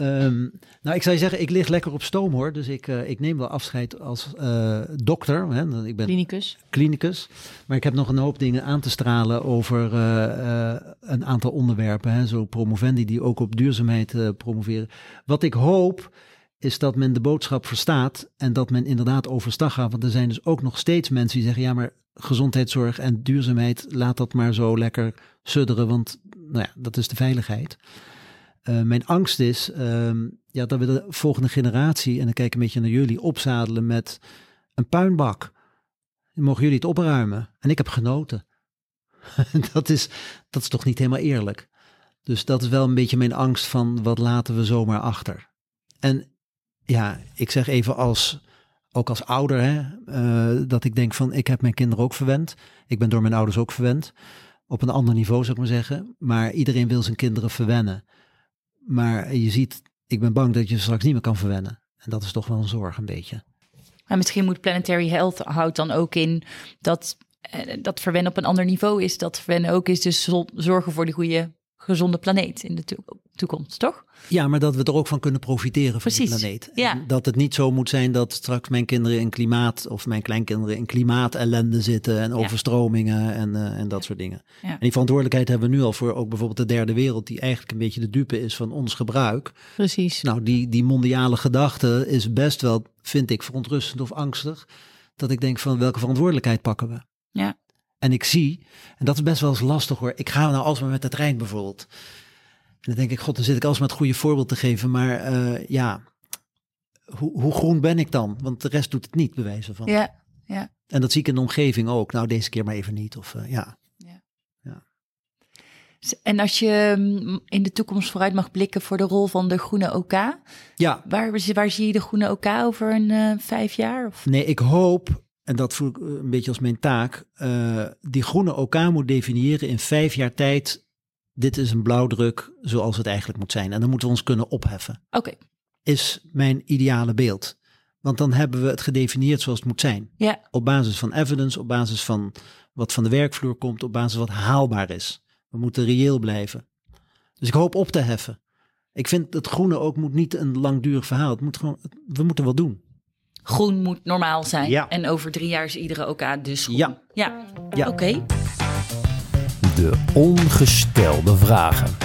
ehm, nou, ik zou je zeggen, ik lig lekker op stoom hoor. Dus ik, eh, ik neem wel afscheid als eh, dokter. Hè. Ik ben Klinicus? klinicus. Maar ik heb nog een hoop dingen aan te stralen over eh, een aantal onderwerpen. Hè. Zo promovendi die ook op duurzaamheid promoveren. Wat ik hoop is dat men de boodschap verstaat en dat men inderdaad overstag gaat. Want er zijn dus ook nog steeds mensen die zeggen, ja maar gezondheidszorg en duurzaamheid, laat dat maar zo lekker sudderen, want nou ja, dat is de veiligheid. Eh, mijn angst is ehm, ja, dat we de volgende generatie, en dan kijk ik een beetje naar jullie, opzadelen met een puinbak. Mogen jullie het opruimen. En ik heb genoten. (laughs) dat, is, dat is toch niet helemaal eerlijk. Dus dat is wel een beetje mijn angst van wat laten we zomaar achter. En ja, ik zeg even als, ook als ouder, hè, eh, dat ik denk van ik heb mijn kinderen ook verwend. Ik ben door mijn ouders ook verwend. Op een ander niveau zou ik maar zeggen. Maar iedereen wil zijn kinderen verwennen. Maar je ziet, ik ben bang dat je straks niet meer kan verwennen. En dat is toch wel een zorg een beetje. Maar misschien moet Planetary Health houdt dan ook in dat eh, dat verwennen op een ander niveau is. Dat verwennen ook is dus zo- zorgen voor die goede, gezonde planeet in de to- toekomst, toch? Ja, maar dat we er ook van kunnen profiteren van de planeet. ja. En Dat het niet zo moet zijn dat straks mijn kinderen in klimaat of mijn kleinkinderen in klimaatellende zitten en overstromingen en, eh, en dat soort dingen. En die verantwoordelijkheid hebben we nu al voor ook bijvoorbeeld de derde wereld, die eigenlijk een beetje de dupe is van ons gebruik. Precies. Nou, die, die mondiale gedachte is best wel, vind ik, verontrustend of angstig. Dat ik denk van welke verantwoordelijkheid pakken we? Ja. En ik zie, en dat is best wel eens lastig hoor. Ik ga nou alsmaar met de trein bijvoorbeeld. En dan denk ik, god, dan zit ik alsmaar het goede voorbeeld te geven. Maar eh, ja, hoe, hoe groen ben ik dan? Want de rest doet het niet, bewijzen van. Ja, En dat zie ik in de omgeving ook. Nou, deze keer maar even niet. Of eh, ja. en als je mm, in de toekomst vooruit mag blikken voor de rol van de groene OK, Ja, waar, waar zie je de groene OK over een eh, vijf jaar? Of? Nee, ik hoop, en dat voel ik eh, een beetje als mijn taak, eh, die groene OK moet definiëren in vijf jaar tijd. Dit is een blauwdruk zoals het eigenlijk moet zijn. En dan moeten we ons kunnen opheffen. Oké, Is mijn ideale beeld. Want dan hebben we het gedefinieerd zoals het moet zijn. ja, Op basis van evidence, op basis van wat van de werkvloer komt, op basis van wat haalbaar is. We moeten reëel blijven. Dus ik hoop op te heffen. Ik vind het groene ook moet niet een langdurig verhaal. Het moet gewoon, we moeten wat doen. Groen moet normaal zijn. Ja. En over drie jaar is iedere OK dus groen. Ja. ja. Ja. Oké. De ongestelde vragen.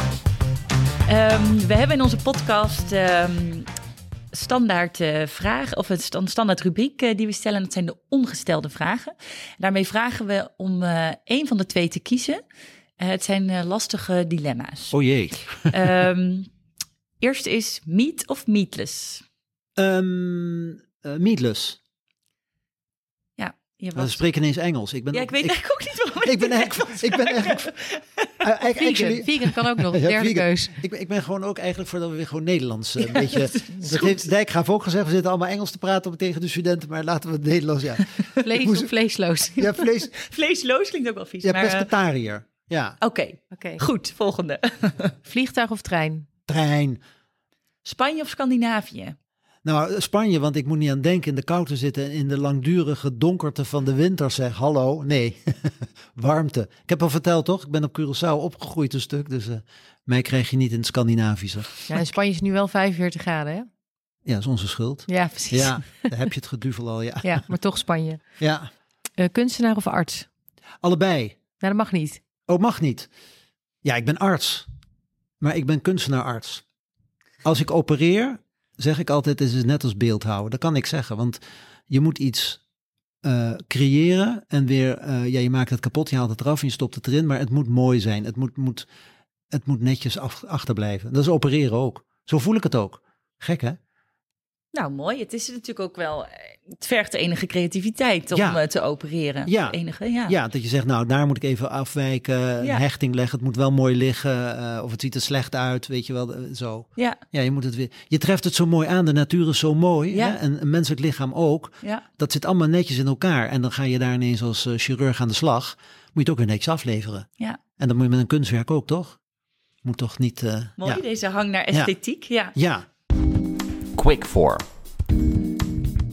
Ehm, we hebben in onze podcast ehm, standaard eh, vragen, of een sta- standaard rubriek eh, die we stellen. Dat zijn de ongestelde vragen. Daarmee vragen we om eh één van de twee te kiezen. Het zijn eh, lastige dilemma's. Oh jee. Ehm, eerst is meat of meatless. Ehm meatless. Ja, je We was... spreken ineens Engels. Ik ben, ja ik weet ik, eigenlijk ook niet waarom (laughs) ik ben eigenlijk, ik ben eigenlijk, (laughs) eh, eigenlijk- Vegan. actually- Vegan kan ook nog. (laughs) Ja, Derde vegan. keus. ik, ben, ik ben gewoon ook eigenlijk voor dat we weer gewoon Nederlands eh, een beetje. dat Dat heeft Dijkgraaf ook gezegd. We zitten allemaal Engels te praten tegen de studenten, maar laten we het Nederlands. Ja, Vlees moest- of vleesloos. ja vlees. Vleesloos klinkt ook wel vies. Ja, maar, eh, pescatariër. Ja, Oké, Oké. goed. Volgende. Vliegtuig of trein? trein. Spanje of Scandinavië? Nou, Spanje, want ik moet niet aan denken in de kou te zitten en in de langdurige donkerte van de winter zeg. Hallo, nee, (laughs) warmte. Ik heb al verteld toch? Ik ben op Curaçao opgegroeid een stuk, dus eh, mij krijg je niet in het Scandinavische. Ja, in Spanje is nu wel 45 graden, hè? Ja, dat is onze schuld. Ja, precies. Ja, daar heb je het geduvel al, ja. (laughs) Ja, maar toch Spanje. Ja, Eh, kunstenaar of arts? allebei. Nou, dat mag niet. Oh, mag niet. Ja, ik ben arts, maar ik ben kunstenaararts. Als ik opereer, zeg ik altijd, het is net als beeldhouden. Dat kan ik zeggen, want je moet iets eh, creëren en weer, eh, ja, je maakt het kapot, je haalt het eraf en je stopt het erin, maar het moet mooi zijn. Het moet, moet het moet netjes achterblijven. Dat is opereren ook. Zo voel ik het ook. Gek hè? Nou, mooi. Het is natuurlijk ook wel. eh, Het vergt enige creativiteit om Ja. eh, te opereren. Ja. Enige, ja. Ja, dat je zegt, nou, daar moet ik even afwijken, een Ja. hechting leggen, het moet wel mooi liggen, eh, of het ziet er slecht uit, weet je wel, zo. Ja, Ja, je moet het weer. Je treft het zo mooi aan, de natuur is zo mooi, Ja. hè? en een menselijk lichaam ook. ja. Dat zit allemaal netjes in elkaar. En dan ga je daar ineens als chirurg aan de slag, moet je het ook weer netjes afleveren. Ja. En dat moet je met een kunstwerk ook, toch? Moet toch niet. Mooi, ja. deze hang naar esthetiek. Ja. ja, Quick for.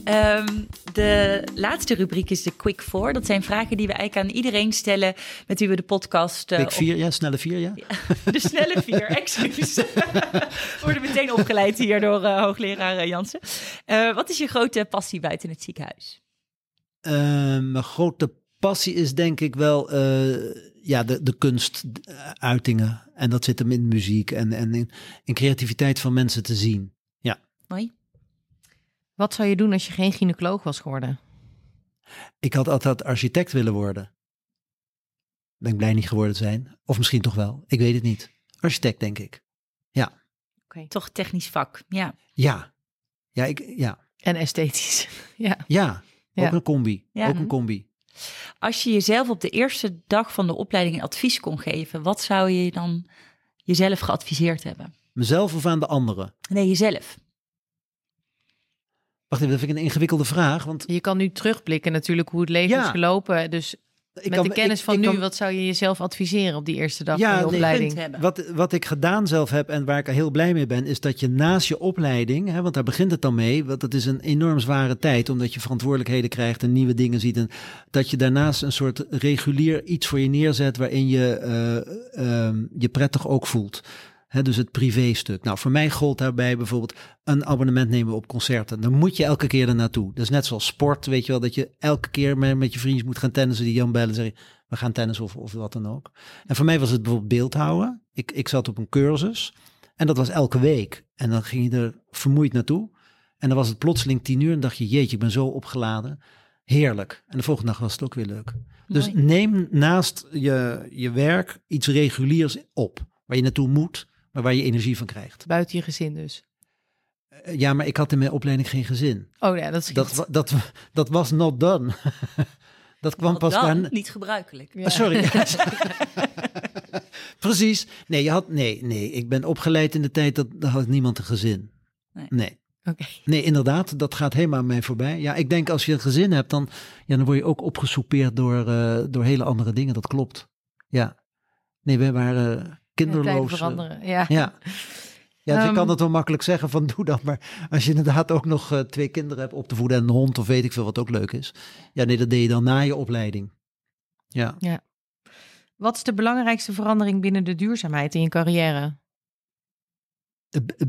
Ehm, de laatste rubriek is de Quick Four. Dat zijn vragen die we eigenlijk aan iedereen stellen met wie we de podcast... eh, week vier, ja, snelle vier, ja. de snelle vier, (laughs) excuus. We (laughs) worden meteen opgeleid hier door eh, hoogleraar eh, Jansen. Eh, wat is je grote passie buiten het ziekenhuis? Eh, mijn grote passie is denk ik wel eh, ja, de, de kunstuitingen. En dat zit hem in muziek en, en in, in creativiteit van mensen te zien. Wat zou je doen als je geen gynaecoloog was geworden? Ik had altijd architect willen worden. Ben ik blij niet geworden zijn. Of misschien toch wel. Ik weet het niet. Architect, denk ik. Toch technisch vak, ja. Ja. Ja, ik, ja. En esthetisch. (laughs) ja. ja. Ook Ja. een combi. Ja. Ook een combi. Als je jezelf op de eerste dag van de opleiding een advies kon geven, wat zou je dan jezelf geadviseerd hebben? Mezelf of aan de anderen? Nee, jezelf. Wacht even, dat vind ik een ingewikkelde vraag. Want Je kan nu terugblikken natuurlijk hoe het leven Ja. is gelopen. Dus ik met de kennis ik- van ik nu, kan- wat zou je jezelf adviseren op die eerste dag Ja, van je opleiding? Wat, wat ik gedaan zelf heb en waar ik er heel blij mee ben, is dat je naast je opleiding, hè, want daar begint het dan mee, want het is een enorm zware tijd, omdat je verantwoordelijkheden krijgt en nieuwe dingen ziet. En dat je daarnaast een soort regulier iets voor je neerzet waarin je eh, ehm, je prettig ook voelt. Dus het privéstuk. Nou, voor mij gold daarbij bijvoorbeeld een abonnement nemen op concerten. Dan moet je elke keer er naartoe. Dat is net zoals sport, weet je wel, dat je elke keer met, met je vriendjes moet gaan tennissen. Die Jan bellen en zeggen, we gaan tennissen of, of wat dan ook. En voor mij was het bijvoorbeeld beeldhouden. Ik, ik zat op een cursus en dat was elke week. En dan ging je er vermoeid naartoe. En dan was het plotseling tien uur en dacht je, jeetje, ik ben zo opgeladen. Heerlijk. En de volgende dag was het ook weer leuk. Dus Mooi. neem naast je, je werk iets reguliers op. Waar je naartoe moet, maar waar je energie van krijgt. Buiten je gezin dus. Eh, Ja, maar ik had in mijn opleiding geen gezin. Oh ja, dat is Dat, dat, dat was not done. (laughs) dat kwam Want pas dan daarna. niet gebruikelijk. Ja. Oh, sorry. (laughs) (laughs) Precies. Nee, je had, nee, nee, ik ben opgeleid in de tijd dat, dat had niemand een gezin. Nee. Nee. Oké. Nee, inderdaad, dat gaat helemaal aan mij voorbij. Ja, ik denk als je een gezin hebt, dan, ja, dan word je ook opgesoupeerd door, eh, door hele andere dingen. Dat klopt. Ja. Nee, we waren kinderloos. veranderen. Ja. Ja. Ja, dus ik Ehm, kan het wel makkelijk zeggen van (laughs) doe dat. Maar als je inderdaad ook nog eh, twee kinderen hebt op te voeden en een hond of weet ik veel wat ook leuk is. Ja, nee, dat deed je dan na je opleiding. Ja. Wat is de belangrijkste verandering binnen de duurzaamheid in je carrière? Eh, eh,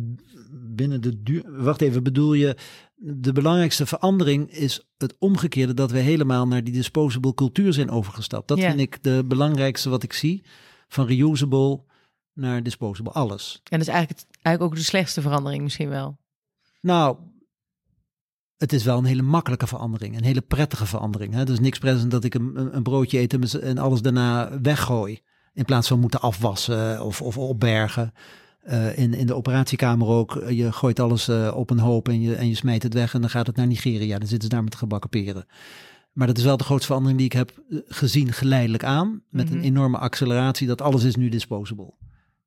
Binnen de duur. Wacht even, bedoel je. De belangrijkste verandering is het omgekeerde dat we helemaal naar die disposable cultuur zijn overgestapt. Dat Ja. vind ik de belangrijkste wat ik zie. Van reusable naar disposable. Alles. En dat is eigenlijk, het- eigenlijk ook de slechtste verandering misschien wel. Nou, het is wel een hele makkelijke verandering. Een hele prettige verandering. Hè? Dus niks present dat ik een, een- broodje eet en alles daarna weggooi. In plaats van moeten afwassen of, of opbergen. Eh, in, in de operatiekamer ook. eh, Je gooit alles eh, op een hoop en je, en je smijt het weg en dan gaat het naar Nigeria. Dan zitten ze daar met gebakken peren. Maar dat is wel de grootste verandering die ik heb gezien geleidelijk aan. Met Mhm. een enorme acceleratie dat alles is nu disposable.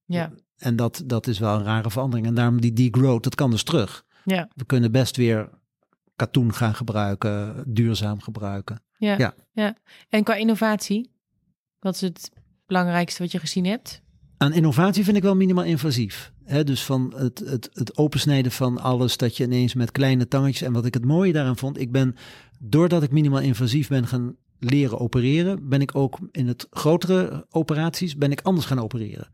Ja. En dat, dat is wel een rare verandering. En daarom die degrowth, dat kan dus terug. Ja. We kunnen best weer katoen gaan gebruiken, duurzaam gebruiken. Ja. Ja. ja. En qua innovatie, wat is het belangrijkste wat je gezien hebt? Aan innovatie vind ik wel minimaal invasief. Dus van het, het, het opensnijden van alles, dat je ineens met kleine tangetjes. En wat ik het mooie daaraan vond, ik ben, doordat ik minimaal invasief ben gaan leren opereren, ben ik ook in het grotere operaties, ben ik anders gaan opereren.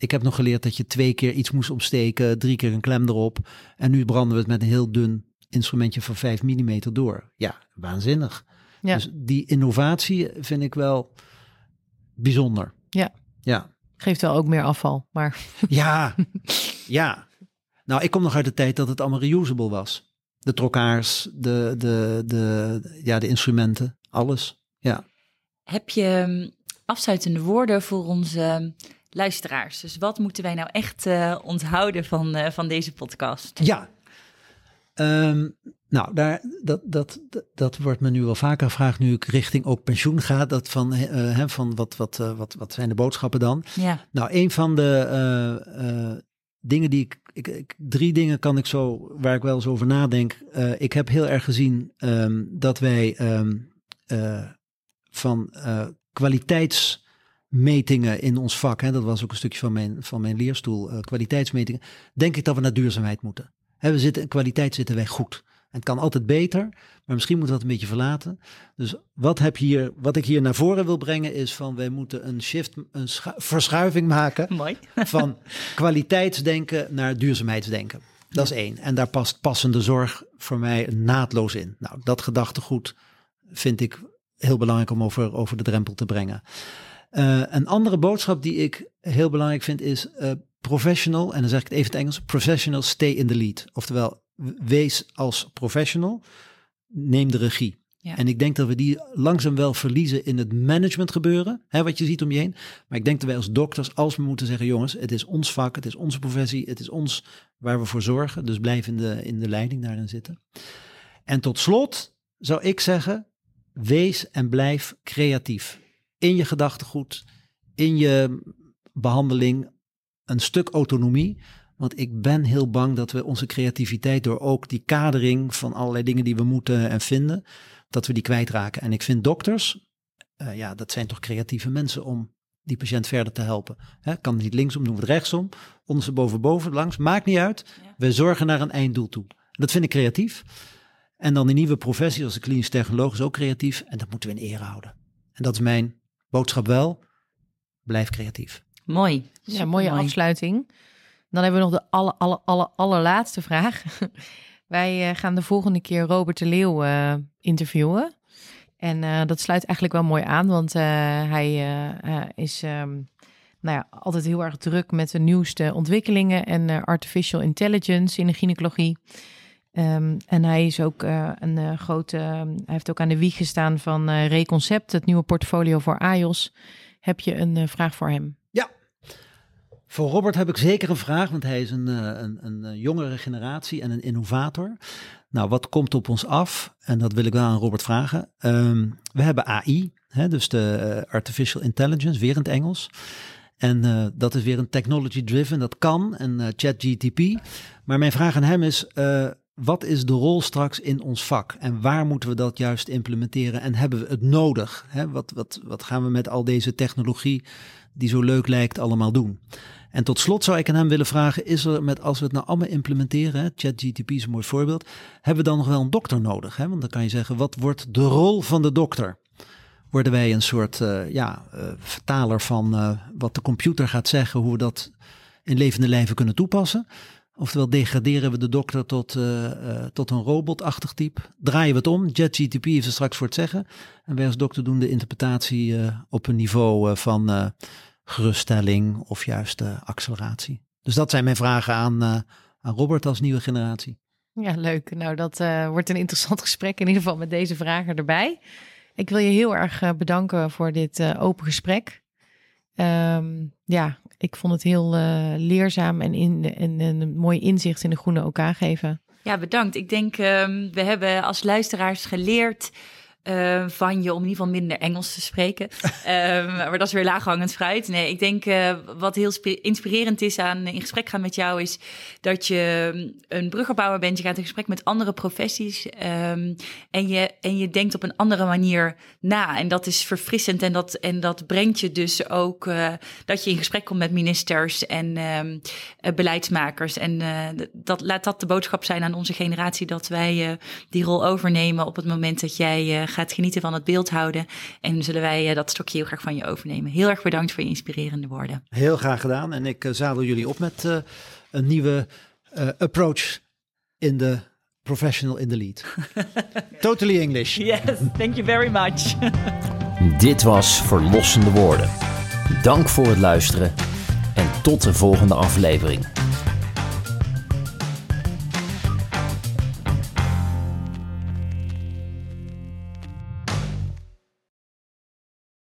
Ik heb nog geleerd dat je twee keer iets moest opsteken, drie keer een klem erop. En nu branden we het met een heel dun instrumentje van 5 mm door. Ja, waanzinnig. Ja. Dus die innovatie vind ik wel bijzonder. Ja. Ja. Geeft wel ook meer afval, maar Ja, (laughs) ja. Nou, ik kom nog uit de tijd dat het allemaal reusable was. De trokkaars, de, de, de, ja, de instrumenten, alles. Ja. Heb je hm, afsluitende woorden voor onze luisteraars. Dus wat moeten wij nou echt uh, onthouden van, uh, van deze podcast? Ja, um, nou, daar, dat, dat, dat, wordt me nu wel vaker gevraagd, nu ik richting ook pensioen ga. Dat van, uh, van wat, wat, wat, wat zijn de boodschappen dan? Ja. Nou, een van de dingen die ik, ik, ik, Drie dingen kan ik zo, waar ik wel eens over nadenk. ik heb heel erg gezien um, dat wij um, van kwaliteitsmetingen in ons vak, hè, dat was ook een stukje van mijn, van mijn leerstoel, uh, kwaliteitsmetingen, denk ik dat we naar duurzaamheid moeten. Hè, we zitten, in kwaliteit zitten wij goed. En het kan altijd beter, maar misschien moeten we dat een beetje verlaten. Dus wat, heb hier, wat ik hier naar voren wil brengen is van wij moeten een shift, een verschuiving maken (laughs) Mooi. (laughs) van kwaliteitsdenken naar duurzaamheidsdenken. Dat is één. En daar past passende zorg voor mij naadloos in. Nou, dat gedachtegoed vind ik heel belangrijk om over, over de drempel te brengen. Uh, een andere boodschap die ik heel belangrijk vind is uh, professional, en dan zeg ik het even in het Engels, professional stay in the lead. Oftewel, wees als professional, neem de regie. Ja. En ik denk dat we die langzaam wel verliezen in het management gebeuren, hè, wat je ziet om je heen. Maar ik denk dat wij als dokters, als we moeten zeggen, jongens, het is ons vak, het is onze professie, het is ons waar we voor zorgen. Dus blijf in de, in de leiding daarin zitten. En tot slot zou ik zeggen, wees en blijf creatief. In je gedachtegoed, in je behandeling, een stuk autonomie. Want ik ben heel bang dat we onze creativiteit door ook die kadering van allerlei dingen die we moeten en vinden, dat we die kwijtraken. En ik vind dokters, uh, ja, dat zijn toch creatieve mensen om die patiënt verder te helpen. Hè, kan het niet linksom, doen we het rechtsom, ondersteboven, boven, langs, maakt niet uit. Ja. We zorgen naar een einddoel toe. Dat vind ik creatief. En dan die nieuwe professie als de klinisch technoloog is ook creatief. En dat moeten we in ere houden. En dat is mijn boodschap wel. Blijf creatief. Mooi. Ja, mooie afsluiting. Dan hebben we nog de aller, aller, aller, allerlaatste vraag. (laughs) Wij uh, gaan de volgende keer Robert de Leeuw uh, interviewen. En uh, dat sluit eigenlijk wel mooi aan, want hij is um, nou ja, altijd heel erg druk met de nieuwste ontwikkelingen en artificial intelligence in de gynaecologie. Um, en hij is ook uh, een uh, grote. Hij heeft ook aan de wieg gestaan van Reconcept, het nieuwe portfolio voor AJOS. Heb je een vraag voor hem? Ja. Voor Robert heb ik zeker een vraag, want hij is een, een, een jongere generatie en een innovator. Nou, wat komt op ons af? En dat wil ik wel aan Robert vragen. Um, we hebben AI, hè, dus de Artificial Intelligence, weer in het Engels. En dat is weer een technology driven, dat kan, en uh, ChatGTP. Maar mijn vraag aan hem is, wat is de rol straks in ons vak? En waar moeten we dat juist implementeren? En hebben we het nodig? Hè? Wat, wat, wat gaan we met al deze technologie, die zo leuk lijkt, allemaal doen? En tot slot zou ik aan hem willen vragen, is er met, als we het nou allemaal implementeren, ChatGTP is een mooi voorbeeld, hebben we dan nog wel een dokter nodig? Hè? Want dan kan je zeggen, wat wordt de rol van de dokter? worden wij een soort uh, ja, uh, vertaler van uh, wat de computer gaat zeggen, hoe we dat in levende lijven kunnen toepassen. Oftewel degraderen we de dokter tot, tot een robotachtig type. Draaien we het om. JetGTP heeft er straks voor het zeggen. En wij als dokter doen de interpretatie op een niveau van geruststelling of juist acceleratie. Dus dat zijn mijn vragen aan, aan Robert als nieuwe generatie. Ja, leuk. Nou, dat wordt een interessant (laughs) gesprek in ieder geval met deze vragen erbij. Ik wil je heel erg bedanken voor dit open gesprek. Um, ja, ik vond het heel uh, leerzaam en, in, en, een mooi inzicht in de groene OK geven. Ja, bedankt. Ik denk, um, we hebben als luisteraars geleerd uh, van je om in ieder geval minder Engels te spreken. um, (laughs) maar dat is weer laaghangend fruit. Nee, ik denk uh, wat heel inspirerend is aan in gesprek gaan met jou is dat je een bruggenbouwer bent. Je gaat in gesprek met andere professies um, en, je, en je denkt op een andere manier na. En dat is verfrissend en dat, en dat brengt je dus ook uh, dat je in gesprek komt met ministers en um, beleidsmakers. En dat, laat dat de boodschap zijn aan onze generatie dat wij die rol overnemen op het moment dat jij gaat genieten van het beeld houden. En zullen wij dat stokje heel graag van je overnemen. Heel erg bedankt voor je inspirerende woorden. Heel graag gedaan. En ik uh, zadel jullie op met uh, een nieuwe uh, approach in de professional in the lead. (laughs) totally English. Yes, thank you very much. (laughs) Dit was Verlossende Woorden. Dank voor het luisteren en tot de volgende aflevering.